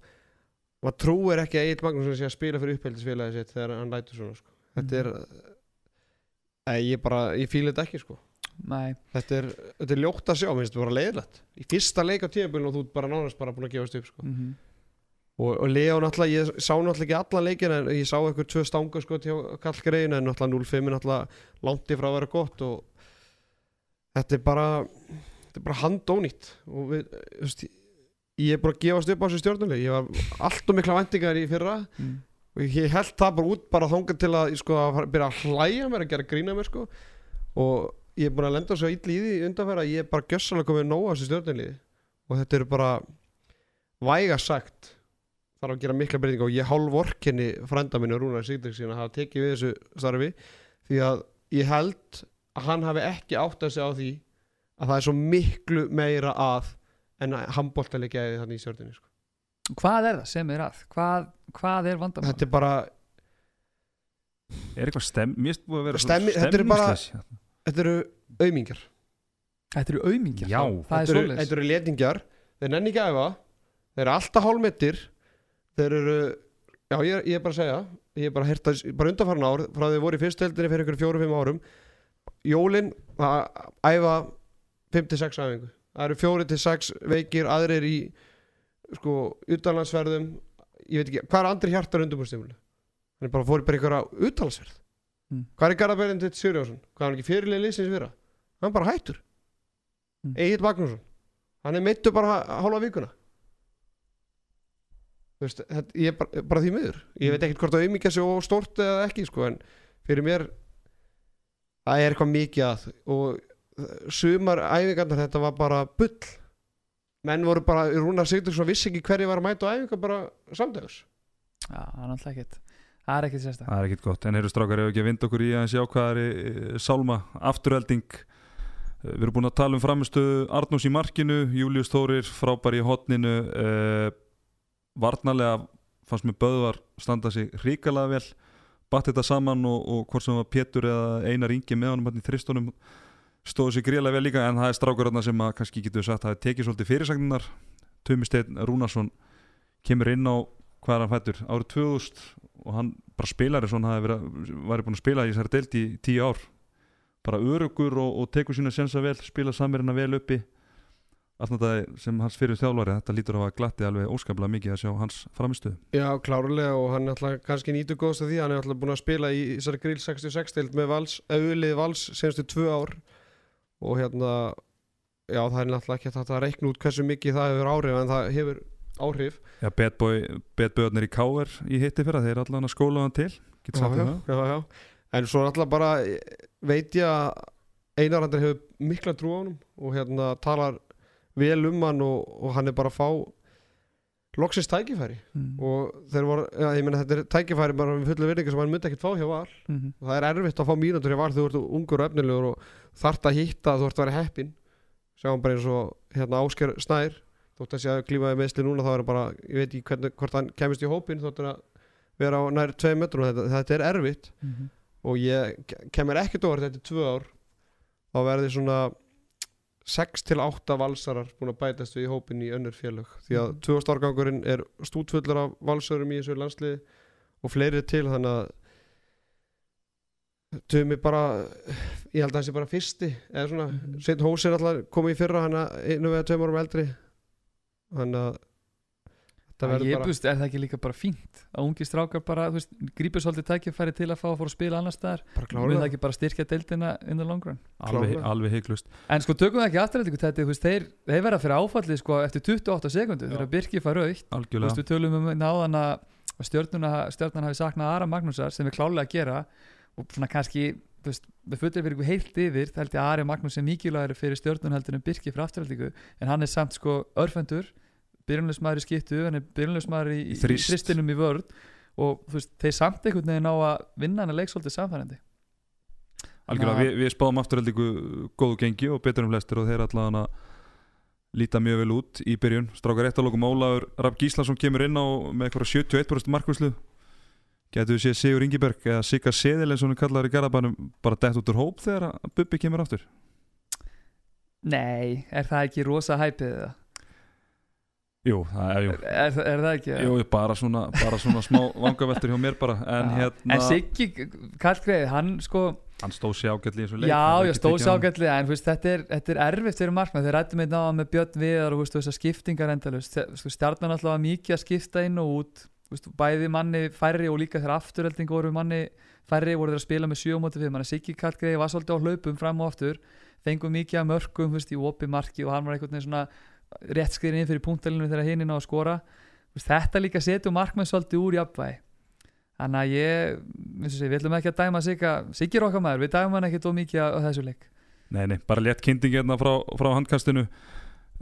S4: maður trúir ekki að Egil Magnúsin sé að spila fyrir uppeldisfélagi sitt þegar hann lætur svona sko. þetta er Nei, ég bara, ég fíla þetta ekki sko. Þetta er, þetta er ljótt að sjá, minnst þetta bara leiðilegt Í fyrsta leik á tíðabölinu og þú ert bara nánast bara búin að gefast upp sko.
S3: mm
S4: og, og Leo náttúrulega, ég sá náttúrulega ekki allan leikin en ég sá eitthvað tvö stanga sko til kallgrein en náttúrulega 0-5 er náttúrulega langt í frá að vera gott og þetta er bara þetta er bara handónýtt. Og við, þú veist, ég er bara að gefast upp á þessu stjórnuleg ég var allt og mikla vendingar í fyrra
S3: mm.
S4: og ég held það bara út bara þangað til að, sko, að byrja að hlæja mér að gera grína mér sko. Og ég er búin að lenda svo illa í því undanfæra að ég er bara gjössalega komið nóg á þessu stjórnliði og þetta eru bara væga sagt þarf að gera mikla breytinga og ég hálf vorkinni frænda minni Rúnar Sigdegsin að hafa tekið við þessu starfi. Því að ég held að hann hafi ekki átt að segja á því að það er svo miklu meira að en að handbóltali gæði þannig í stjórninni sko.
S3: Hvað er það sem er að? Hvað, hvað er vandamál?
S4: þetta er bara
S2: er eitthvað stem, mér finnst búið að vera
S4: Stemmi- þetta er bara-
S2: stemningsleysi.
S4: þetta eru aumingar
S3: Þetta eru auðmingjar?
S2: Já,
S3: Það er
S4: þetta eru, eru letingjar þeir nenni ekki að æfa. Þeir eru alltaf hálmettir þeir eru já ég, er- ég er bara að segja ég er bara að herta bara undanfarn ár frá því þið voru í fyrsteldinni fyrir ykkur fjóru-fimm árum. Jólin að æfa 5-6 æfingu það eru 4-6 veikir aðrir í sko utanlandsverðum ég veit ekki hvað er andri hjartar undurbúrstímuli hann er bara fór bara á utanlandsverð
S3: Mm.
S4: hvað er Garabærin til Sirjónsson hvað er hann ekki fyrirlega liðsins vera hann bara hættur.
S3: Mm.
S4: Egil Magnússon. Hann er meittu bara hálfa vikuna. Þú veist, þetta, ég er bara, bara því miður. Ég veit ekkert hvort það auðmikið sé og stórt eða ekki sko, en fyrir mér það er eitthvað mikið að og sumar æfingarnar þetta var bara bull. Menn voru bara, Rúnar Sigurðsson vissi ekki hverju var að mæta á æfingar bara samdags
S3: Já, það er náttúrulega ekkert. Það er ekkert sérstak
S2: það er ekkit gott, en eru strákar ef ekki að vinda okkur í að sjá hvað er e, sálma afturhelding? Eh, við erum búin að tala um framistu Arnús í markinu, Július Þórir frábær í hotninu uh, varnarlega fannst mér Böðvar standa sig ríkalega vel. Batt þetta saman og, og hvort sem var Pétur eða Einar Ingi með honum hann í þristunum stóðu sig gríðlega vel líka en það er strákur sem að kannski getur sagt að það tekið svolítið fyrirsagninar Tumi Steinn Rúnarsson kemur inn á hvað er hann fættur? Árið 2000 og hann bara spilari svona hafði verið, væri búin að spila í þessari deild í tíu ár. Bara örugur og, og tekur sína sensa vel spila samirina vel uppi. Allt þetta sem hans fyrir þjálfari þetta lítur á að glatti alveg óskaplega mikið að sjá hans framistuð
S4: Já, klárlega og hann er alltaf kannski nýtur góðst af því hann er alltaf búin að spila í þessari grill 66 deild með vals, auðlið vals senstu tvö ár og hérna já, það er alltaf ekki að reikna út hversu mikið það hefur áhrif en það hefur áhrif.
S2: Já, betböðnir í Káver í hitti fyrra, þeir allan að skóla hann til. Get sagt þér það.
S4: já, já. en svo er alltaf bara veit ég að Einar Andri hefur mikla trú á honum og hérna talar vel um hann og, og hann er bara að fá loksins tækifæri.
S3: Mm.
S4: og þeir voru, já, ég meina þetta er tækifæri bara með fullu virðingu sem hann myndi ekkert fá hjá val.
S3: Mm
S4: og það er erfitt að fá mínútur hjá val þú ert ungur og efnilegur og þart að hitta þú ert að vera heppin sjáum bara eins og hérna Ásker Snær þótt að sé að klímaði meðsli núna þá er bara ég veit ekki hvernig, hvort hann kemist í hópin þótt að vera á nær tvei metrum þetta, þetta er erfitt.
S3: -hmm.
S4: og ég ke- kemur ekkert óvart þetta er tvö ár. Þá verði svona 6 til 8 valsarar búin að bætast við í hópin í önnur félög því að
S3: Mhm.
S4: 2000 árgangurinn er stútfullur af valsörum í þessu landsliði og fleiri til þannig að Tumi bara ég held að það sé bara fyrsti eða svona, mm
S3: Mhm.
S4: -hmm. Sveinn Hós er alltaf komið í fyrra hann að einu veða tveim árum eldri þannig að
S3: ég
S4: bara
S3: búst, er það ekki líka bara fínt að ungi strákar bara, þú veist, grípur svolítið tækifæri til að fá að fóra að spila annar staðar? Við það ekki bara styrkja deildina in the long run?
S2: Alveg, alveg heiklust
S3: en sko tökum það ekki afturhaldingu þetta, þú veist, þeir, þeir verða fyrir áfallið sko eftir 28 sekundu þegar Birki fær aukt Þú veist, við tölum um náðan að stjörnuna hafi saknað Ara Magnúsar sem við klálega að gera og svona kannski, þú veist, við fullir fyrir heilt yfir, það held ég að Ari Magnús er mikilvægur fyrir stjörnun heldur en Birki fyrir afturhaldingu en hann er samt sko örfendur byrjunleismæður í skiptu, hann er byrjunleismæður í, í,
S2: Þrist.
S3: þristinum í vörð og þú veist, þeir samt einhvern veginn á að vinna hann að leiksóldi samfærandi
S2: algjörlega, við, við spáðum afturheldingu góðu gengi og betur um flestir og þeir allavega líta mjög vel út í byrjun strákar eitt að lokum Ólafur Raff Gíslason kemur inn á með eitthvað 71% markvæslu getur við séð Sigur Ingiberg eða Sigga Seðil eins og hún er kallar í garabænum bara dett út úr hóp þegar að Bubbi kemur aftur
S3: Nei, er það ekki rosa hæpið það?
S2: Jú, það er, jú,
S3: Er, er, það ekki?
S2: jú bara, svona, bara svona smá vangaveltur hjá mér bara. En
S3: Já.
S2: hérna,
S3: En Siggi Kallgreið, hann sko
S2: hann stóð sér ágætli í þessu leik
S3: Já, já, stóð ágætlega en veist, þetta, er, þetta er erfitt fyrir markmann. Þeir rættum einn á með Björn Viðar og þessar skiptingar endalust sko, stjarnan alltaf mikið að skipta inn og út. Veist, bæði manni færri og líka þegar afturhelding voru manni færri voru þeir að spila með 7 móti 5 manni Siggi Kallgreið var svolítið á hlaupum fram og aftur. Fengum mikið að mörkum þú veist, í og rétt skriðin inn fyrir punktalinu þegar hinn inn á að skora. Þetta líka setur markmann svolítið úr jafnvægi. Þannig að ég, og sé, við ætlum ekki að dæma Sigga, Siggi er okkar maður, við dæmum hann ekkert of mikið á, þessu leik.
S2: Nei, nei, bara létt kynnting hérna frá, frá handkastinu.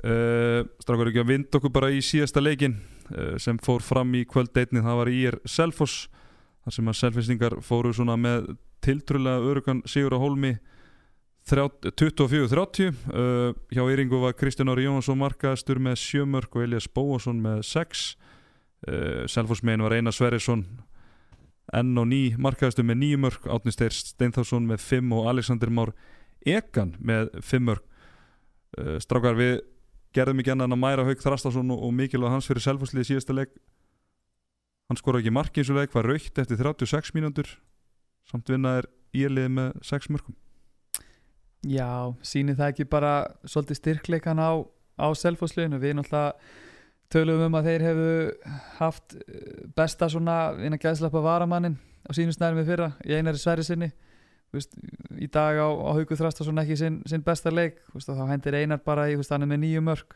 S2: Uh, Strákur ekki að vind okkur bara í síðasta leikin uh, sem fór fram í kvölddeitni það var í er Selfoss. Þar sem að selfistingar fóru svona með tiltrúlega örugan Sigur á Hólmi 24-30 uh, hjá Yringu var Kristján Ári Jónsson markaðastur með 7 mörg og Elias Bóasson með 6 uh, Selfoss megin var Einar Sverrisson enn og ný markaðastur með 9 mörg Átni Steir Steinþársson með 5 og Alexander Már Egan með 5 mörg uh, Strákar við gerðum ekki annan að mæra Haug Þrastason og, og mikilvæg hans fyrir Selfosslið síðasta leik. Hann skora ekki marki eins og leik var raukt eftir 36 mínútur. Samt vinnaðir íliði með 6 mörgum
S3: Já, sýnir það ekki bara svolítið styrkleikan á, á selfosliðinu, við náttúrulega tölum um að þeir hefðu haft eh, besta svona innan gæðslappa varamannin á við fyrra í einari sværi sinni Þú veist, í dag á, á Hauku Þrastason ekki sinn, sinn besta leik. Og þá hendir einar bara í, hann er með nýju mörg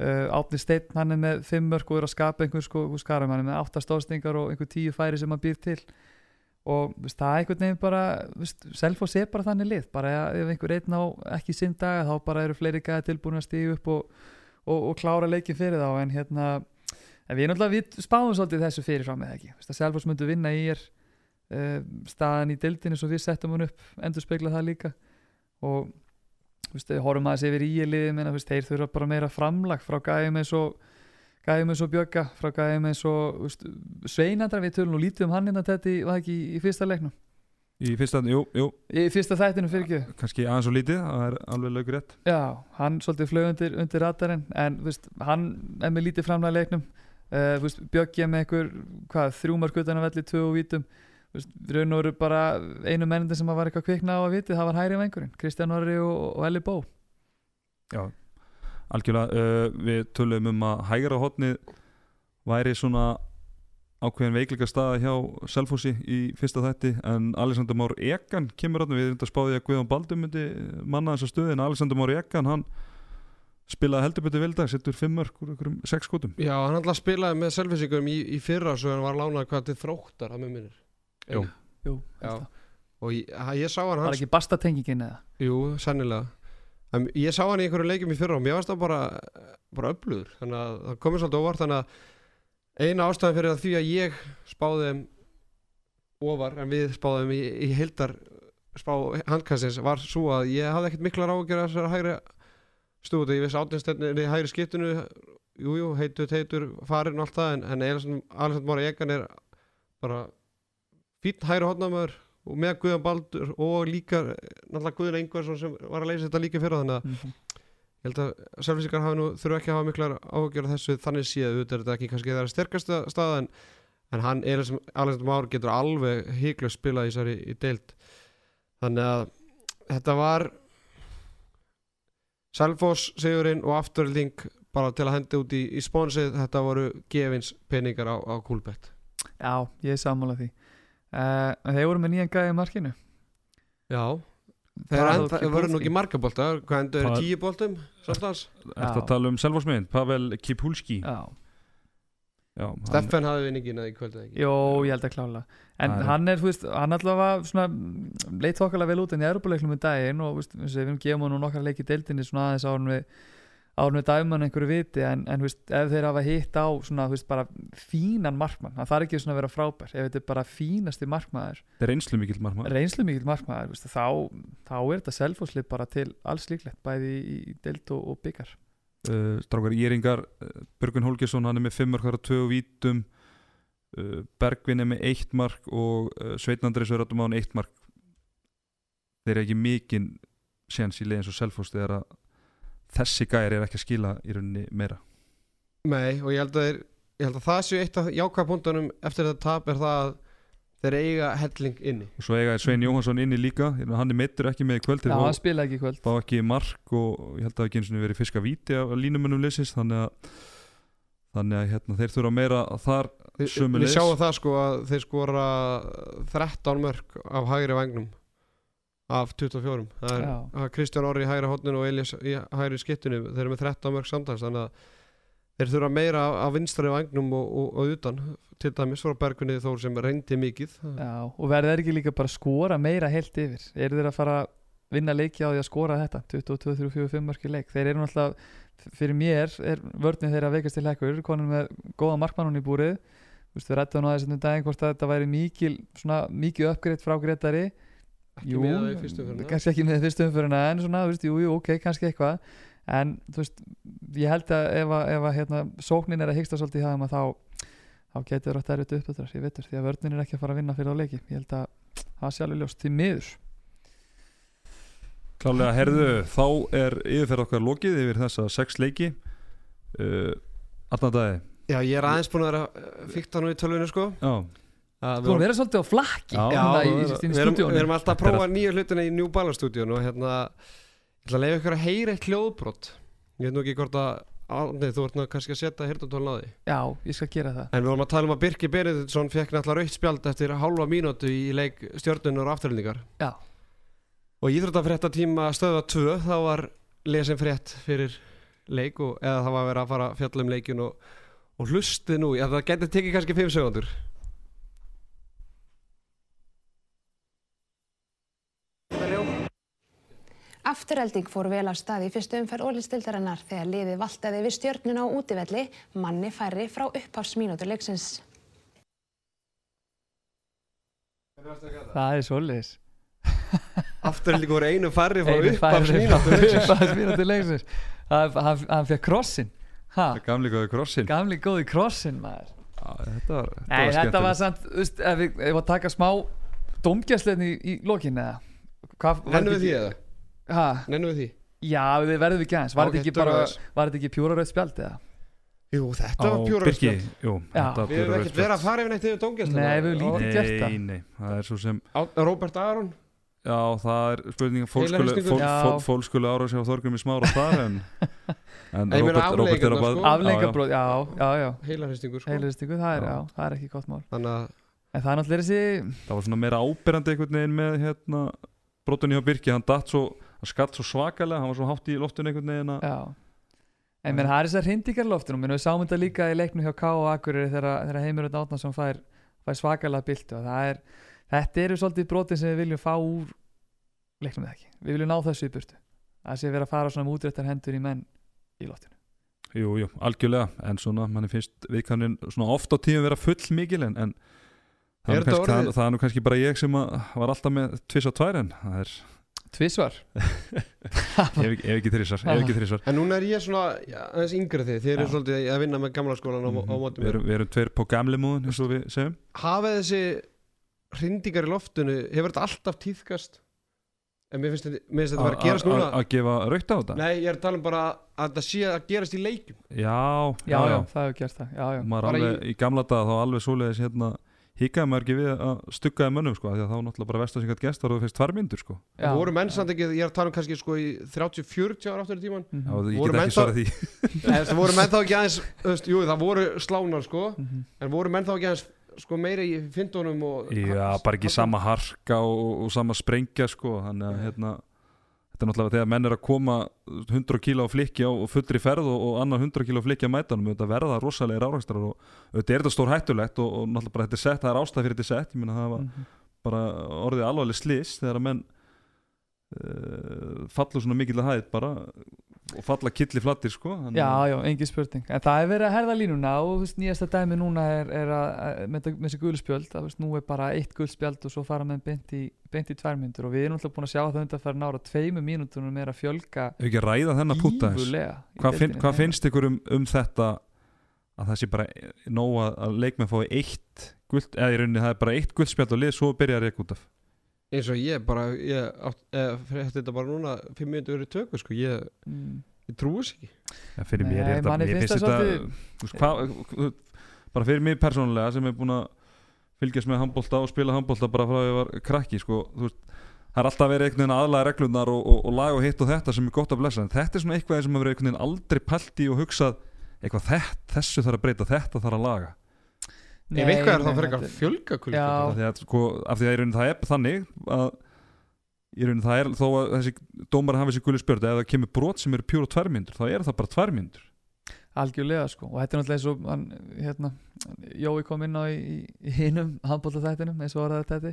S3: uh, Átni Steinn hann er með fimm mörg og er að skapa einhver sko, hann er með átta stóðstingar og einhver tíu færi sem hann býr til og veist, það er einhvern veginn bara Selfoss er bara þannig lið. Bara ef einhver einn á ekki sinn dag þá bara eru fleiri gæði tilbúin að stígu upp og, og, og klára leikin fyrir þá. En hérna en við við spáðum svolítið þessu fyrirfram eða ekki? Að Selfoss myndu vinna í er uh, staðan í dildinu svo við settum hann upp endur spekla það líka. Og veist, horfum aðeins yfir í liði menna, þú veist, þeir þurfa bara meira framlag frá gæðum eins og gæðum eins og Bjögga frá gæðum eins og Sveinandra við tölum og lítið um hann innan þetta í, var ekki í, fyrsta leiknum?
S2: Í fyrsta, jú, jú,
S3: í fyrsta þættinu fyrir ekki?
S2: Kannski aðeins og lítið það er alveg laugur rétt.
S3: Já, hann svolítið flög undir, undir radarinn en veist, hann er með lítið framlega leiknum. Uh, Bjöggi er með einhver hvað, þrjúmar guttana velli, tvö og vítum. Veist, raun og veru bara einu mennindi sem var eitthvað kvikna á að viti, það var hæri vengurinn, Kristján Orri og, og Eli Bó.
S2: Já, algjörlega uh, við tölum um að hægra hotnið væri svona ákveðin veikleika staða hjá Selfossi í fyrsta þætti en Alexander Már Egan kemur áttum við erum þetta spáðið að Guðjón Baldur myndi manna þessa stöðin Alexander Már Egan hann spilaði heldur betur vildag settur fimm mörg úr einhverjum sex skotum.
S4: Já, hann alltaf spilaði með selfisingurum í, í fyrra svo hann var lánað hvað til þróttar að með minnir.
S2: Jú.
S3: Jú,
S4: og ég, ég sá hann
S3: var
S4: hans
S3: ekki bastatengingin eða?
S4: Jú, sennilega en ég sá hann í einhverju leikjum í fyrra og mér varst það bara bara öflugur. Þannig að það komið svolítið óvart. Þannig að eina ástæðan fyrir því að ég spáði þeim ofar en við spáðum í, í heildar spá handkastins var svo að ég hafði ekkert miklar ágjör að þessari hægri stúti, ég vissi áttinstendinni hægri skiptinu. Jújú, heitur, heitur, farin og allt það en, en Alessand Mára Egan er bara fýtt hægri hodnamöður og með Guðan Baldur og líka náttúrulega Guðan Engvarsson sem var að leysa þetta líka fyrir þannig að
S3: Mhm.
S4: ég held að nú þurfa ekki að hafa miklar áhugjör þessu þannig séð auðvitað er þetta ekki kannski þeirra sterkasta staða en, en hann er sem Alexander Már getur alveg híklu spilað í þessari í deild. Þannig að þetta var Selfoss sigurinn og afturling bara til að hendi út í, í spónsið þetta voru gefins peningar á, á Kúlbett
S3: Já, ég er sammála því uh, en Þeir voru með nýjan gæði í markinu.
S4: Já.
S3: Það
S4: Þeir
S3: er
S4: enda,
S3: Kipolski.
S4: voru nú ekki marga bolta hvað endur eru tíu boltum samtals
S2: Ertu að tala um Selforsmiðin, Pavel Kipulski.
S3: Já,
S2: Já,
S4: Steffen hafði vinningina í kvöldið ekki?
S3: Jó, ég held að klála. En
S2: Það er-
S3: hann er, þú veist, hann allavega svona, mm, leit þokkalega vel út enn í Európa-leiknum í daginn og þú veist, eins og við gefum hann nú nokkar leiki í deildinni svona aðeins árun við árun við dæman einhverju viti en, en veist, ef þeir hafa hitt á svona, veist, bara fínan markmann það þarf ekki svona að vera frábær. Ef þetta er bara fínasti markmaður,
S2: Það er einslu mikill margmann
S3: reynslu mikill markmaður veist, þá, þá er þetta selfhúslið bara til alls líklegt, bæði í, í deild og, og byggar.
S2: Uh, Strákar Íringar, uh, Börgun Holgesson hann er með 5 mark, það er 2 vítum. Uh, Bergvin er með 1 mark og uh, Sveitn Andrés er áttum á hann 1 mark. Þeir eru ekki mikinn séns í leiðin svo Selfoss þegar að þessi gæri er ekki að skila í rauninni meira.
S4: Nei, og ég held að, ég held að það séu eitt af jákvæða punktunum eftir þetta tap er það að þeir eiga helling inni.
S2: Og svo eiga Svein Jóhansson inni líka hann er meittur ekki með í kvöld fá,
S3: spilaði ekki í kvöld.
S2: fá ekki mark og ég held að það ekki eins og verið fiska víti af línumönnum leysist þannig að þannig að hérna, þeir þurfa meira þar
S4: Við, við sjáum það sko að þeir skora 13 mörg af hægri vagnum af 24 það er, Kristján Orri í hægri hotninu og Elias í hægri skittinu þeir eru með 13 mörg samtals þannig að þeir þurfa meira af, vinstari vagnum og, og, og utan til dæmis frá Bergunni Þór sem reyndi mikið.
S3: Já, og verður þeir ekki líka bara skora meira heilt yfir? Eru þeir að fara að vinna leiki á því að skora þetta? 22, 3, 4, 5 mörki leik. Þeir eru náttúrulega fyrir mér er vörninn þeirra að veikast til hekkur. Konum með góða markmannun í búrið. Við rættum nú aðeins um daginn hvort að þetta væri mikil svona, mikið
S4: ekki með það í fyrstu umferðina.
S3: kannski ekki með fyrstu umfyrirna en svona, þú veist, jú, jú, ok, kannski eitthvað. En þú veist, ég held að ef að, ef að hérna, sóknin er að hyggsta svolítið í það um að þá, þá getur þetta erfitt uppöldrar, ég veitur, því að vörnin er ekki að fara að vinna fyrir á leiki, ég held að það sé alveg ljóst, því miður.
S2: Klálega herðu, þá er yfirferð okkar lokið yfir þessa sex leiki. Uh, Allan dagi
S4: Já, ég er aðeins búin að vera fíkt hann í tölvinu sko.
S2: Já,
S3: Þú erum verið svolítið á flakki
S2: Já,
S3: hérna í,
S4: við
S3: í, í,
S4: erum, við erum
S3: stúdíónu
S4: alltaf að prófa nýja hlutina í New Balance stúdíun og hérna ég ætla að leiða ykkur að heyra eitt hljóðbrott ég veit nú ekki hvort að Árni, þú ert nú kannski að setja hirtantólun á því.
S3: Já, ég skal gera það.
S4: En við vorum að tala um að Birki Benediktsson fekk náttúrulega raukt spjald eftir hálfa mínútu í leik stjörnunar og afturlendingar
S3: Já,
S4: og í Íþróttafrétta tíma stöða 2 þá var lesin frétt fyrir leik og eða það var að vera að fara að fjalla um leikin og, og hlusti nú, já, það getur tekið kannski 5 segundur
S5: Afturhelding fór vel af stað í fyrstu umferð ólistildarinnar þegar liðið valtaði við stjörnuna á útivelli manni færri frá upphafsmínútur leiksins.
S3: það er svoleiðis.
S4: Afturlending voru einu færri frá
S3: upphafsmínútur leiksins. Hann- fekk krossin Ha,
S2: það gamli góði krossin
S3: gamli góði krossin maður.
S2: Já, Þetta var, þetta
S3: Nei,
S2: var
S3: þetta var samt, þú veist, ef við, ef við að taka smá domgjastlein í, í lokin eða? Þetta
S4: við því eða?
S3: Ha,
S4: Nennum við því?
S3: já, við verðum við ekki aðeins Var
S4: Ok,
S3: þetta ekki þetta pjúra rauð spjald eða?
S4: Jú, þetta
S2: Á
S4: var pjúra
S2: Birki, jú,
S3: Já.
S2: þetta var
S4: Við höfum
S2: pjúra
S4: ekkert verið að fara yfir neitt yfir dómgæstina
S3: Nei, við höfum lítið gert það.
S2: Nei, nei, það er svo sem
S4: Robert Aron
S2: Já, það er spurning
S4: Heilahristingur?
S2: fólk, skuli ára sig á Þorgrum í smára þar en, en Robert, Robert er að
S4: sko.
S3: Afleikabróð, já, já, já
S4: Heilarhristingur sko.
S3: Heilistingu, það er,
S2: Já.
S3: já, það er ekki gott mál
S4: Þannig að
S3: En það er náttúrulega þessi,
S2: það var svona meira ábyrrandi einhvern veginn með hérna, brotunni hjá Birki, hann datt svo hann skatt svo svakalega, hann var svo hátt í loftun einhvern veginn að
S3: En menn, það er þessar hindíkar loftunum Menn, við sáum þetta líka í leiknum hjá K og Akureyri þegar, Örn Átnason fær, fær svakalega það er, þetta eru svolítið brotin sem við viljum fá úr leiknum eða ekki? Við viljum ná þessu í burtu. Það sé vera að fara svona með útréttar hendur í menn í loftinu.
S2: Jú, jú, algjörlega. En svona, manni finnst viðkannin svona oft á tíum vera full mikil en, en það,
S4: Er
S2: kannski, það, það er nú kannski bara ég sem að, var alltaf með tviss og tvær en það er,
S3: Tvísvar
S2: ef, ekki- ef ekki þrísvar ef ekki þrísvar
S4: En núna er ég svona já, aðeins yngri þið, þið eru
S3: Já.
S4: svolítið að vinna með gamla skólan á, á móti
S2: við
S4: mér.
S2: erum, við erum tveir på gamli múðun eins og við segjum.
S4: Hafið þessi hrindingar í loftinu, hefur þetta alltaf tíðkast? En mér finnst þetta, þetta vera að gerast núna.
S2: að gefa raukt á þetta?
S4: Nei, ég er að tala um bara að þetta sé að gerast í leikjum.
S2: Já,
S3: Já, já, það hefur gert það. Já, já,
S4: Bara
S2: alveg, í, gamla daga þá alveg svoleiðis hérna hikaði maður ekki við að stuggaði mönnum sko, af því að þá náttúrulega bara vestar sem gætt gest var þú fyrst tvær myndur sko
S3: já.
S4: Það voru menn samt ekki, ég er að tala um kannski sko í 30-40 ára áttur í tíman
S3: Mhm.
S2: Já, ég
S4: Voru
S2: get
S4: menn
S2: ekki
S4: þá-
S2: svarað því
S4: Nei, Það voru menn þá ekki aðeins, þú veist, jú það voru slánar sko
S3: Mhm.
S4: En voru menn þá ekki aðeins sko meira í fyndunum og
S2: Já, bara ekki sama harka og, og sama sprengja sko þannig að hérna þetta er náttúrulega þegar menn er að koma 100 kíla á flikki á fullri ferð og, og annar 100 kíla á flikki á mætanum þetta verða rosalegir árakstrar og þetta er þetta stór hættulegt og, og náttúrulega bara þetta er sett, það er ástæð fyrir þetta sett ég meina það var
S3: Mhm.
S2: bara orðið alvarleg slis þegar að menn uh, falla svona mikill að hæð bara og falla killi flattir sko þannig
S3: Já,
S2: að-
S3: já, engin spurning. En það er verið að herða línuna og veist, nýjasta dæmi núna er, er að, að með, þessi gulspjöld að veist, nú er bara eitt gulspjöld og svo fara með beint í, í tvær myndur og við erum alltaf búin að sjá það undan fyrir nára tveimu mínúturinn er að fjölga
S2: Ef ekki að ræða þennan púta hvað, finn, hvað finnst ykkur um, um þetta að það sé bara nóg að, að leikmenn fái eitt guld, eða í rauninni það er bara eitt guldspjald og lið svo byrja að reyka út af
S4: eins og ég bara, þetta bara núna 5 minnur verið tökur sko, ég,
S3: Mm.
S4: ég trúi þess ekki.
S2: Ja, fyrir mér
S3: Nei,
S2: er þetta mér
S3: finnst
S2: þetta þú veist, hvað, bara fyrir mig persónulega sem er búin að fylgjast með handbólta og spila handbólta bara frá að ég var krakki sko, veist Það er alltaf verið einhvern veginn aðlaga reglunar og, og, og lag og hitt og þetta sem er gott að blessa. En þetta er svona eitthvað sem hefur einhvern veginn aldrei pælt í og hugsað eitthvað þett, þessu þarf að breyta, þetta þarf að laga
S4: ef eitthvað er
S3: nei,
S4: þá frekar
S3: þetta er-
S4: fjölga
S3: Já.
S2: af því að, sko, af því að í rauninni það er þannig að í rauninni það er þó að þessi dómar hafi þessi gulli spjörd ef það kemur brot sem eru pjúr og tværmyndur þá er það bara tværmyndur.
S3: Algjörlega sko. Og þetta er náttúrulega eins og hann, hérna, Jói kom inn á í, í, hinum handbóltaþættinum eins og orðaði þetta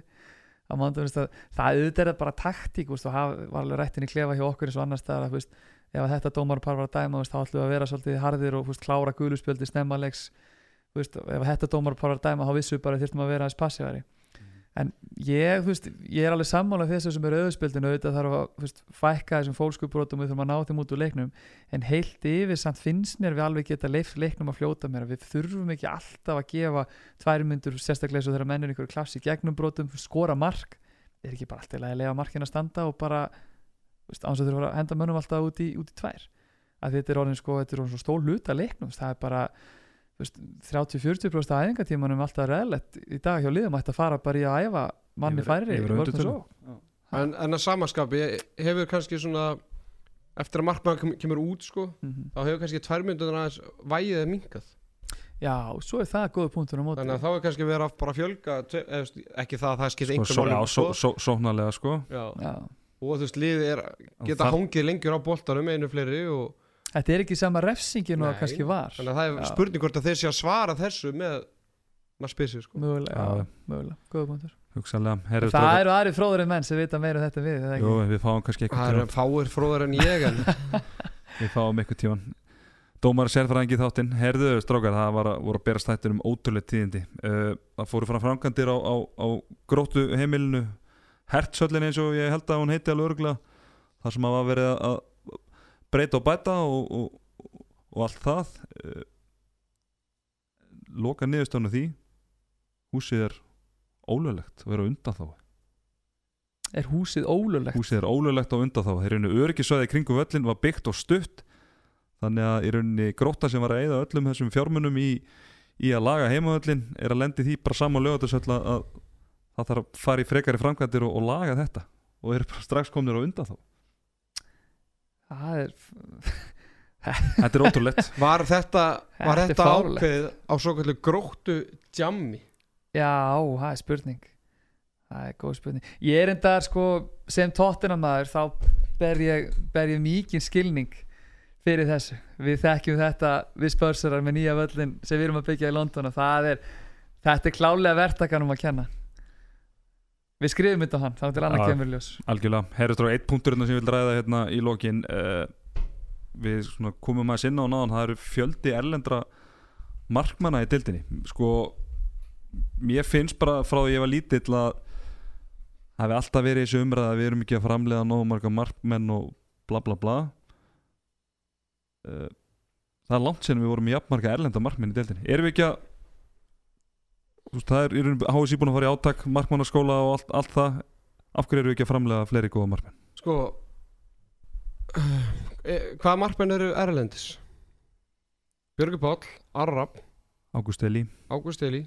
S3: að að, það auðvitað er bara taktík veist, og haf, var alveg rættin í klefa hjá okkur eins og annars staðar að veist, ef að þetta dómarpar var að dæma veist, þá ætlum við að vera svolítið harðir og veist, klára guluspjöldi snemmaleiks veist, ef þetta dómarpar var að dæma þá vissum við bara að þyrftum að vera aðeins passívari en ég, þú veist, ég er alveg sammála þessu sem er auðspildinu auðvitað þarf að þú veist, fækka þessum fólkskupbrotum við þurfum að ná þeim út úr leiknum. En heilt yfir samt finnst mér við alveg geta leif, leiknum að fljóta mér við þurfum ekki alltaf að gefa tvær myndur sérstaklega svo þegar menn er einhverju klass í gegnum brotum skora mark. Er ekki bara alltaf að lega markina að standa og bara þú veist, án þess að þurfa að henda mönnum alltaf út í, út í tvær að þetta er orðin sko, þetta er orðin svo stól hluta leiknum það er bara þú veist, 30-40% af æfingatímanum alltaf reðlegt í dag hjá liðum ætti að fara bara í að æfa manni færri
S4: en, en að samaskapi hefur kannski svona eftir að markmann kemur út sko
S3: Mhm.
S4: þá hefur kannski tvær myndunar aðeins vægið eða minkað
S3: Já, svo er það góða punktur á móti
S4: þannig að þá er kannski verið að bara fjölga ekki það að það skiptir
S2: sko,
S4: einhver
S2: svo,
S4: máli
S2: já,
S4: sko.
S2: svo, svo, sóknarlega sko
S4: Já.
S3: Já.
S4: og þú veist liðið er geta
S2: það-
S4: hangið lengjur á boltanum einu fleiri og
S3: Þetta er ekki sama refsingin og það kannski var.
S4: þannig að það er
S3: Já.
S4: spurning hvort að þeir sé að svara þessu með maður spyr sig sko.
S3: Mögulega,
S2: Já.
S3: já, mögulega, góða punktur. Það eru aðri fróður en menn sem vita meira um þetta við?
S2: Jú, við fáum kannski
S4: það
S2: eitthvað
S4: eru fáir fróðar en ég en
S2: við fáum eitthvað tíman Dómar sérfræðingi þáttinn, herðu strákar, það var voru að berast þættir um ótrúlega tíðindi. Uh, það fóru fram framkantir á, á, á gróttu heimilinu. Hertsöllin eins og ég held að hún heiti alveg örgla þar sem að var verið að breyta og bæta og, og, og allt það uh, loka niðurstöðun því húsið er ólöglegt og er á undan þá
S3: Er húsið ólulegt?
S2: húsið er ólöglegt á undan þá þeir eru öryggisvæði kringu völlin var byggt og stutt þannig að í rauninni gróta sem var að eyða öllum þessum fjármunum í, í að laga heimavöllin er að lendi því bara saman lögatarsöll að að það þarf að fara í frekari framkvæmdir og, og laga þetta og eru bara strax komnir á undan þá
S3: Það er
S2: þetta er ótrúlegt.
S4: Var þetta, var
S3: Þetta
S4: ákveðið á svo kallu gróttu jammi?
S3: Já, það er spurning. Það er góð spurning. Ég er enda sko sem tóttinamaður þá ber ég, ber ég mikið skilning fyrir þessu. Við þekkjum þetta, við spörsarar með nýja völlin sem við erum að byggja í London og það er, þetta er klálega vertakanum að kenna Við skrifum þetta á hann, þá til annað
S2: Já.
S3: kemur ljós.
S2: algjörlega, herri strók, eitt punktur sem ég vil ræða hérna í lokin uh, við svona komum aðeins inn á náðan það eru fjöldi erlendra markmanna í dildinni sko mér finnst bara frá því ég var lítill að það hefði alltaf verið þessi umræða að við erum ekki að framlega nógu marga markmenn og bla bla bla. Eh, það er langt sen við vorum í jafnmarga erlenda markmenn í deildinni. Erum við ekki að veist, það er, erum HSI búin að fara í átak markmannaskóla og allt, allt það. Af hverju við ekki að framlega fleiri góða markmenn?
S4: Sko e, Hvaða markmenn eru Erlendis? Björgur Páll, Arrab
S2: Ágúst Eli
S4: Ágúst Eli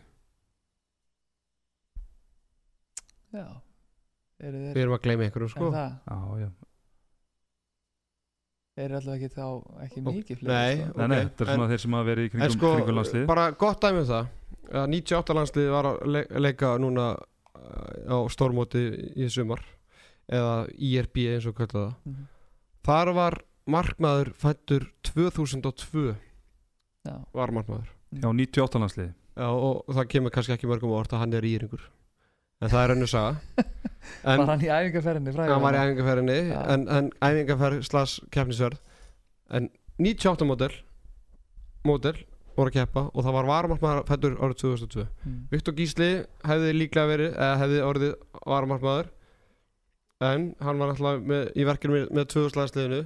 S3: Já Eru
S4: Við
S3: þeir
S4: erum að gleyma einhverjum sko.
S3: En
S2: já, já.
S3: eru alltaf ekki þá ekki mikið
S4: Nei,
S3: fleiri sko.
S2: Nei, nei,
S4: Ok,
S2: þetta er
S4: en-
S2: svona þeir sem hafa verið í
S4: En
S2: kringum,
S4: sko,
S2: kringum landslið
S4: bara gott dæmi um það. að 98 landslið var að le leika núna uh, á stórmóti í sumar eða IRB eins og kvölda það.
S3: Mhm.
S4: Þar var markmaður fættur 2002
S3: Já,
S4: var markmaður.
S2: Já, 98 landsliði
S4: Já, og það kemur kannski ekki mörgum á orð að hann er íringur. En það er önnu saga. En
S3: var hann í æfingarferðinni frægur
S4: hann var í æfingarferðinni en, en æfingarferð slags keppnisverð en 98 módel módel voru að keppa og það var varamarkmaður fættur árið 2002
S3: Mm.
S4: Viktor Gísli hefði líklega verið eða hefði orðið varamarkmaður en hann var alltaf með, í verkinu með, með 2000-landsliðinu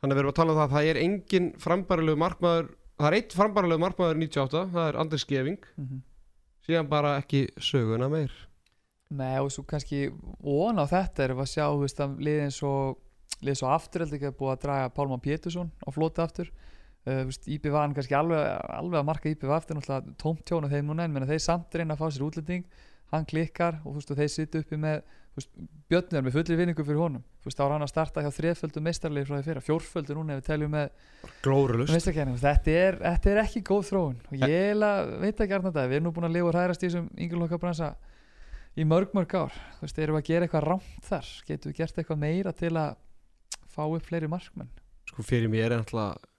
S4: þannig að við erum að tala um það að það er engin frambærilegu markmaður það er eitt frambærilegu markmaður 98 það er Andris Skeving
S3: Mhm.
S4: síðan bara ekki söguna meir.
S3: Nei og svo kannski von á þetta erum við að sjá liðin svo svo aftur heldur ekki að búið að draga Pálmann Pétursson á flóta aftur veist, IB var hann kannski alveg, alveg að marka IB aftur náttúrulega tómt tjón á þeim núna en menna, þeir samt reyna að fá sér útlending. Hann klikkar og, þú veist, og þeir sittu uppi með Björnur með fullir vinningu fyrir honum. Þú veist, þá var hann að starta hjá þriðföldu meistarlið frá því fyrra, fjórföldu núna ef við teljum með
S4: glórulust
S3: þetta, er, þetta er ekki góð þróun. Og ég eiginlega veit ekki arna þetta við erum nú búin að lifa og hrærast í þessum yngurloka bransa í mörg mörg ár. Þú veist, erum við að gera eitthvað rámt þar? Getum við gert eitthvað meira til að fá upp fleiri markmenn?
S4: Sko fyrir mér er alltaf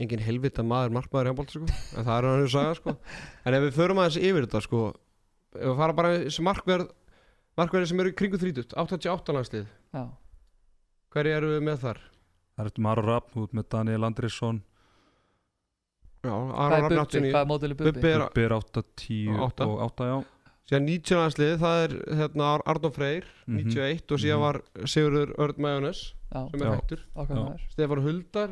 S4: engin helvita maður markmaður í handbólt sko. en það er hann að saga sko. en ef við förum aðeins yfir þetta sko, ef við fara bara þessi markverð markverði sem eru kringu 30 88 landslið,
S3: já,
S4: hverju eru við með þar?
S2: Það er þetta Maro Rapp, út með Daniel Andrisson
S4: Já, Aron
S3: Bubbi,
S4: Rafnatssoni
S3: hvað er mótili Bubbi?
S4: Bubbi er,
S2: Bubbi er 8, 10
S4: Átta.
S2: og 8 já
S4: síðan 19 landslið það er hérna Ar- Arnón Freyr
S2: Mhm.
S4: 91 og síðan
S2: Mhm.
S4: var Sigurður Örn Majónes
S3: já,
S4: sem er hættur Stefán Huldar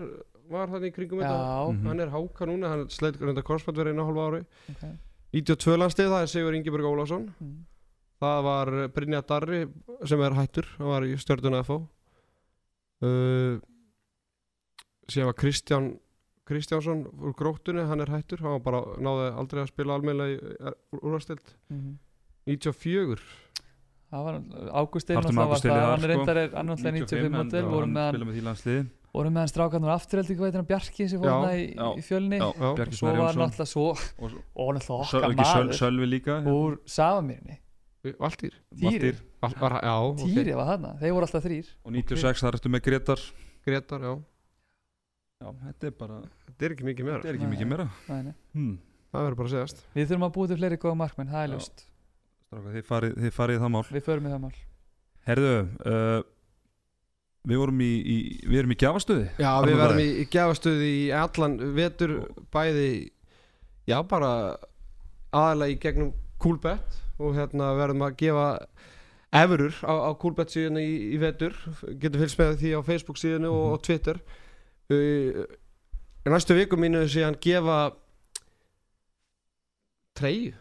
S4: var þannig í kringum þetta.
S3: Já,
S2: Mhm.
S4: hann er háka núna, hann sleit reynda korsbætt verið einu og hálfa ári.
S3: Ok.
S4: 92 landslið, það er Sigur Ingeborg Ólafsson.
S3: Mm.
S4: Það var Brynja Darri sem er hættur, hann var í stjórnuna FH uh, síðan var Kristján Kristjánsson úr gróttunni, hann er hættur. Hann var bara náði aldrei að spila almennilega í úrvastild
S3: Mm.
S4: 94
S3: það var
S2: Elíar,
S3: hann er
S2: sko.
S3: reyndar er hann náttúrulega 95 model, vorum með hann
S2: spila með því landsliði
S3: vorum með hann strákarnir aftur heldur hvað hann Bjarki sem fór
S4: Já.
S3: hann í,
S2: Já.
S3: í fjölni.
S2: Já,
S4: Já.
S2: Bjarki
S3: var
S2: Jónsson.
S3: náttúrulega svo
S2: og
S3: og náttúrulega okkar maður.
S2: Sölvi líka
S3: úr Savamirni
S4: Valtýr.
S3: Týri,
S4: Val- var, Já, ok.
S3: Týri var þarna, þeir voru alltaf þrýr
S2: og 96 þar ertu með Gretar
S4: Gretar, já.
S2: Já, þetta er bara
S4: Þetta er ekki mikið meira.
S2: þetta er ekki mikið meira.
S3: Nei, nei.
S2: hmm.
S4: Það verður bara að segjast.
S3: Við þurfum að búið til fleiri góða markmenn, það er
S2: Já. Strákar, þið farið, þið farið í það mál.
S3: Við förum í það mál.
S2: Herðu uh, við vorum í, í við erum í gjafastöði
S4: Já, við verðum
S2: bara.
S4: í, í gefastuði í allan vetur bæði já, bara aðalega í gegnum Coolbet og hérna verðum að gefa efurur á, á Coolbet síðan í, í vetur. Getur fylgst með því á Facebook síðan og, og Twitter. Uh, næstu viku mínu síðan gefa treyju.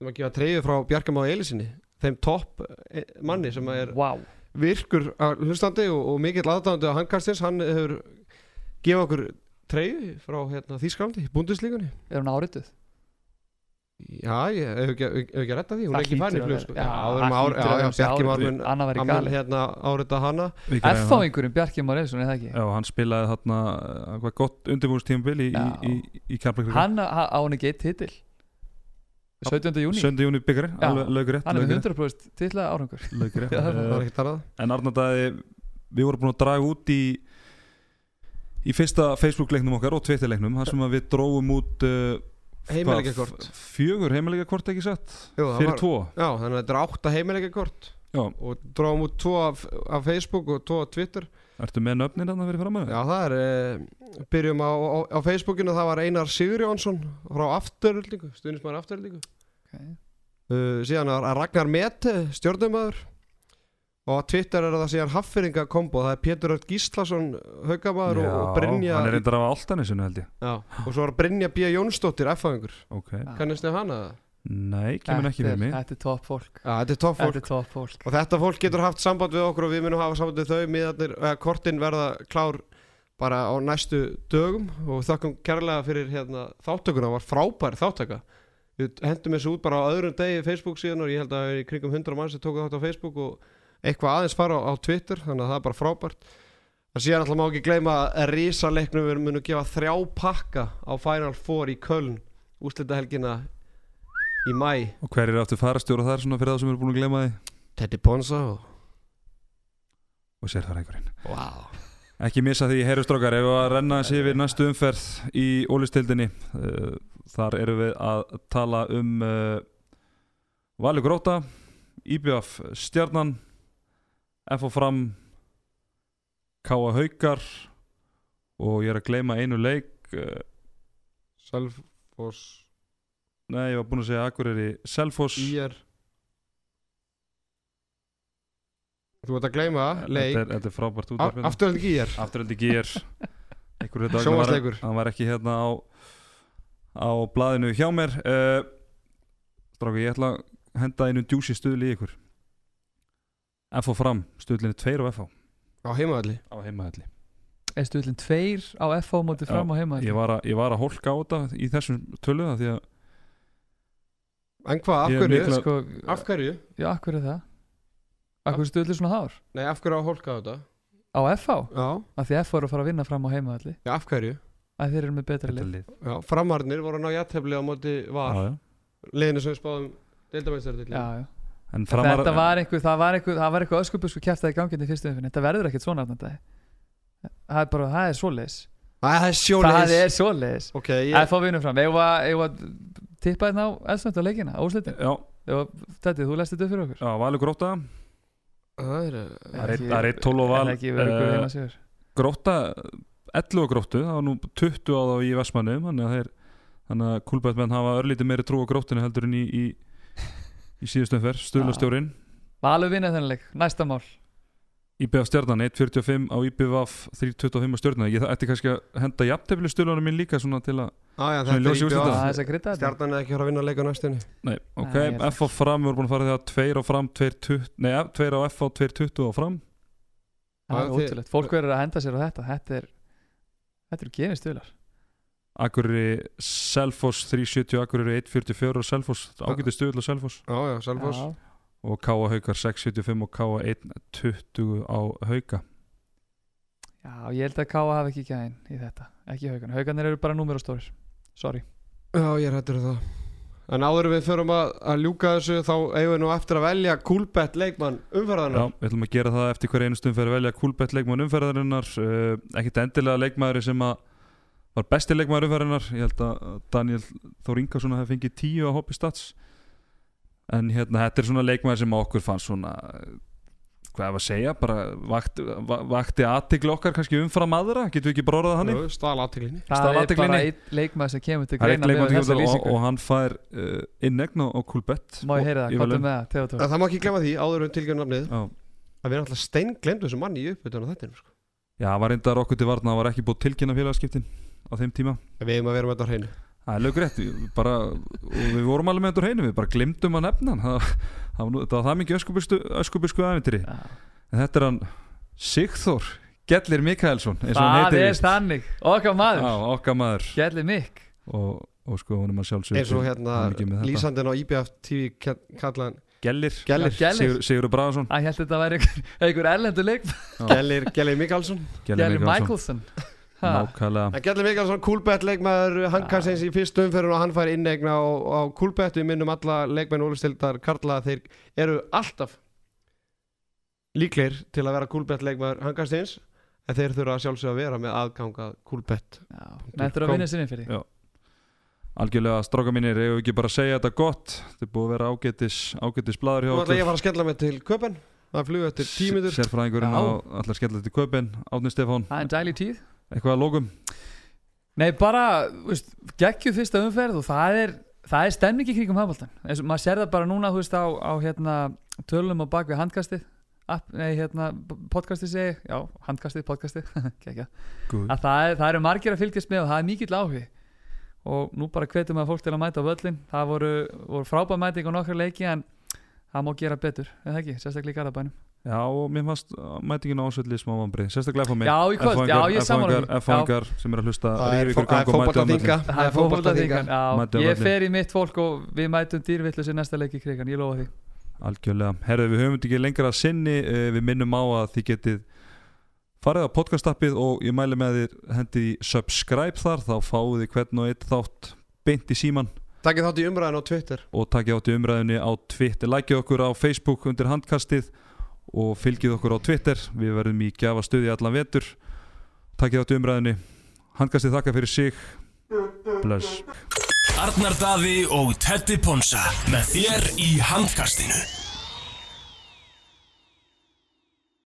S4: Við að gefa treyju frá Bjarkamá Elisinni þeim topp eh, manni sem er
S3: wow.
S4: Virkur að hlustandi og, og mikill aðdáðandi á handkastins hann hefur gefið okkur treyju frá hérna, Þýskalandi, búndislíkunni
S3: er hún árituð?
S4: já, ég hef ekki, hef ekki retta því hún er ekki
S3: að
S4: flug sko.
S3: já,
S4: já, við erum
S3: það
S4: ár,
S3: hlýtur
S4: já,
S3: að
S4: já,
S3: vera
S4: Bjarki
S3: árituð.
S4: Már mun
S3: Anna væri
S4: hann
S3: galið.
S4: hérna árita hana
S2: Við græðum það.
S3: F-fáingurinn Bjarki Már Eilsson, er það ekki?
S2: já, hann spilaði þarna hvað gott undirbúinstímabil í,
S3: Já.
S2: í, í, í Keflavík
S3: hann ha- á hann ekki eitt titil 17. júni,
S2: 7. júni byggari,
S3: Já.
S2: alveg lögrétt
S3: hann er með
S2: lögrétt,
S3: 100% titla árangur
S2: lögrétt.
S3: Já, það
S4: er ekki tarað
S2: En Arnardæði, við vorum búin að draga út í í fyrsta Facebook-leiknum okkar og Twitter-leiknum þar sem að við dróum út uh,
S4: heimilega
S2: hvað,
S4: kort
S2: f- fjögur heimilega kort ekki satt
S4: Jú,
S2: fyrir
S4: var-
S2: tvo
S4: já, þannig að þetta er átta heimilega kort
S2: Já,
S4: og dráum út tvo af, af Facebook og tvo af Twitter
S2: Ertu með nöfnin þarna fyrir fram að
S4: Já, það er, uh, byrjum á, á, á Facebookinu, það var Einar Sigurjónsson frá Afturöldingu, stuðnismæður Afturöldingu.
S3: okay.
S4: Uh, síðan er Ragnar Mette, stjórnumæður. Og á Twitter er það síðan Haffyringa kombo, það er Pétur Öll Gíslason, haugamæður og, og Brynja.
S2: Hann er reyndar af Altanisinu held ég
S4: Já, og svo er Brynja B. Jónsdóttir, F-fæðingur.
S2: Ok
S4: Kannist þið hana það?
S2: Nei, kemur ekki fyrir mig.
S3: Þetta er topp fólk.
S4: Já, þetta er topp fólk.
S3: Þetta er topp fólk.
S4: Og þetta fólk getur haft samband við okkur og við munum hafa samband við þau. Miðarnir, eða kortin verða klár bara á næstu dögum. Og þakkum kærlega fyrir hérna, þáttökuna, var frábær þáttaka við hendum þessu út bara á öðrum degi Facebook síðan og ég held að það er í kringum 100 mann sem tóku þátt á Facebook og eitthvað aðeins fara á, á Twitter þannig að það er bara frábært. Og síðan alltaf má ekki gleyma að rísaleiknum við munum gefa þrjá pakka á Final Four í Köln úslitahelgina í mæ
S2: Og hver er aftur farastjóra þar svona fyrir það sem eru búin að glema því?
S4: Teddy Ponsa og
S2: Og sér það einhverjum
S4: wow.
S2: Ekki missa því, heyrustrókar, ef við að renna þessi yfir næstu umferð í ólistildinni uh, Þar erum við að tala um uh, Valur Gróta IBF Stjarnan FO Fram Káa Haukar og ég er að gleyma einu leik uh,
S4: Selfoss
S2: Nei, ég var búinn að segja Akureyri Selfoss.
S4: IR Þú ert að gleyma leik
S2: Þetta er, þetta er frábært út
S4: A- Afturölding IR
S2: Afturöldi Gýr
S4: Sjónvarpsleikur.
S2: hann var ekki hérna á á blaðinu hjá mér. Uh, Stráka, ég ætla að henda einu djúsi stuðli í ykkur. FO fram, stuðlinni 2 og FO
S4: á heimaðalli
S2: á heimaðalli
S3: Er stuðlinn tveir á FH móti fram á heima
S2: ég var, að, ég var að hólka á þetta í þessum tölu af því að
S4: En hvað, af
S2: Ég er
S4: hverju?
S2: mikla-
S3: Sko,
S4: Af hverju?
S3: já, af hverju er það? Af hverju stuðlinn svona hár?
S4: Nei, af hverju á hólka á þetta?
S3: Á FH?
S4: Já,
S3: Af því FH eru að fara að vinna fram á heima allir
S4: já af hverju?
S3: Að þeir eru með betra lið
S2: lið
S4: Já, framarnir voru að ná jættefli á móti var
S2: já, já.
S4: Liðinu sem við spáðum deildamæstartill
S3: Já, já
S2: en framar
S3: Þetta var einhver, það var einhver, það var einhver öskubus og kæftið í gangið í fyrstu umfinn Þetta verður ekkert svona þetta Það er bara, það er svoleiðis
S4: Það er
S3: Það er svoleiðis
S4: Ok,
S3: Það
S4: ég
S3: fram Ef að tippa hérna á eldsnönd á leikina, óslitin
S2: já,
S3: Þetta, þú lest þetta upp fyrir okkur?
S2: Já, Valur Gróta
S4: Það er
S2: Það er einn- það er einn 12 og val
S3: Er ekki verið ykkur
S2: eh, Gróta 11 og Gróttu, það var nú 20 á þá í Vestmannum þannig að þeir þannig að kúlbættmenn hafa örlítið meiri trú á Gróttinu heldur en í í, í síðustum fer, stuðlastjórin
S3: Valur vinna þennan leik, næsta mál
S2: IBF stjarnan 1.45 á IBF 3.25 á stjörnuna. Ég ætti kannski að henda jafntefli stjórnunum minn líka svona til að
S4: er
S3: er að þetta
S4: Stjarnan er ekki að fara að vinna leik á næstunni.
S2: Nei, ok,
S3: held
S2: F á fram við vorum búin að fara því að 2 á fram 2.20 nei, 2 á F á 2.20 á fram.
S3: Það er ótrúlegt, fólk verður að henda sér á þetta. Þetta er, þetta eru gefið stuðlar.
S2: Akureyri Selfoss 3.70 Akureyri 1.44 og Selfoss ágætið stuðl og Selfoss.
S4: Já, já, Selfoss.
S3: Já,
S2: og K.A. Haukar 6.75 og K.A. 1.20 á Hauka.
S3: Já, ég held að Káa hafi ekki gæðin í þetta Ekki haugan, hauganir eru bara númer og stórir Sorry.
S4: Já, ég er hættur um það. En áður við förum að, að ljúka þessu þá eigum við nú eftir að velja Kúlbett leikmann
S2: Já,
S4: umferðanar
S2: við ætlum að gera það eftir hver einu stund fyrir að velja kúlbett leikmann umferðarinnar. Uh, ekkert endilega leikmaður sem að var besti leikmaður umferðarinnar. Ég held að Daniel Þór Ingarsson hafi fengið tíu á hoppi stats en hérna þetta er svona leikmaður sem okkur fannst svona hvað er að segja, bara vakti, va- vakti aðtikli okkar kannski umfram aðra. Getur við ekki bara orðað þannig
S4: Stál aðtílinni
S3: Það er bara einn leikmaður sem kemur til greina
S2: og, og hann fær uh, innegn á, á kúlbett
S3: Má ég heyra það,
S2: Í
S3: hvað er með það, Theodor?
S4: Það má ekki glemma því áður en tilgjörn nafnið
S2: Já.
S4: að við erum alltaf stein glemt þessu manni í á þetta sko.
S2: Já, það var reyndar okkur til varna, það var ekki búið tilkynna félagskiptin á þeim tíma.
S4: En Við eigum að vera með þetta á hreinu
S2: Það er lög rétt, bara, og við vorum alveg með þetta á hreinu, við bara glimtum að nefna hann. Það, það, var, nú- þetta var það mikið öskubisku æfintýri
S3: Já.
S2: en þetta er hann Sigþór Gellir Mikaelsson eins og hann
S3: Það
S2: heitir
S3: er
S2: víst.
S3: þannig, okkar maður.
S2: Já, okkar maður.
S3: Gjalli mikk
S2: og, og sko hún er maður sjálfsög
S4: eins og hérna lýsandinn á IBF TV kallaðan
S2: Gellir,
S4: Gellir.
S3: Gellir.
S2: Sigur, Sigur Braðarsson
S3: Æ, ég held að þetta væri einhver, einhver erlendur leik
S4: Gellir, Gellir Mikalsson
S3: Gjalli Michaelson. Ha,
S2: Nákvæmlega.
S4: En Gellir Mikalsson, Kúlbett leikmaður hann
S3: Já.
S4: kannski eins í fyrstu umferðin og hann fær innegna á, á Kúlbett við minnum alla leikmenn ólistildar Karla þeir eru alltaf líklegir til að vera Kúlbett leikmaður hann kannski eins en þeir þurfa að sjálfsögða að vera með aðganga Kúlbett
S3: Já, Þetta er að vinna sinni fyrir
S2: Já. Algjörlega stráka mínir, ég ekki bara að segja þetta gott? Þetta er búið að vera ágætis, ágætis blaður hjá
S4: Nú ætla ég að
S2: okkur
S4: fara að skella mig til köpen það flug eftir tímiður
S2: Sérfræðingurinn á allar skella til kaupin Átni Stefán,
S3: það er dæli tíð
S2: eitthvað að lókum
S3: Nei, bara, veist, geggju fyrsta umferð og það er, það er stemning í kringum hafboltan. Eins og maður sér það bara núna, þú veist, á, á hérna, tölum á bak við handkastið, app, nei, hérna, podcastið segi, já, handkastið, podcastið, geggja. Að það, er, það eru margir að fylgjast með og það er mikill áhugi. Og nú bara hvetjum að fólk til að mæta á völlin. Það voru, voru frábæð mæting á nokkra leiki en það má gera betur, eða ekki, sérstaklega í Garabænum.
S2: Já, og mér fannst uh, mætingin á ásvöldi smá vambrið, sérstaklega FH mig.
S3: Já, í kvöld, já, ég sammála því.
S2: F-fangar sem er að hlusta
S4: það er
S2: rífi ykkur
S4: fó- það
S2: gang og mæti á
S4: fótboltaþinga
S2: möllin
S3: Það fótboltaþingan,
S2: Mætum
S3: já,
S2: á
S3: ég fer í mitt fólk og við mætum dýrvillis í næsta leik í krigan, ég lofa því.
S2: Algjörlega, herðu við höfum ekki lengra að sinni uh, við minnum á að þið getið farið á podcastappið og ég mæli með þér hendið í subscribe þar þá fáið þið hvern og eitt þátt beint í síman
S4: takkið þátt í umræðin á Twitter.
S2: Og takkið átt í umræðinni á Twitter. Lækið okkur á Facebook undir handkastið og fylgið okkur á Twitter. Við verðum í gjafa stuði allan vetur. Takkið átt í umræðinni handkastið þakka fyrir sig. Bless.
S1: Arnar Daði og Teddy Ponsa með þér í handkastinu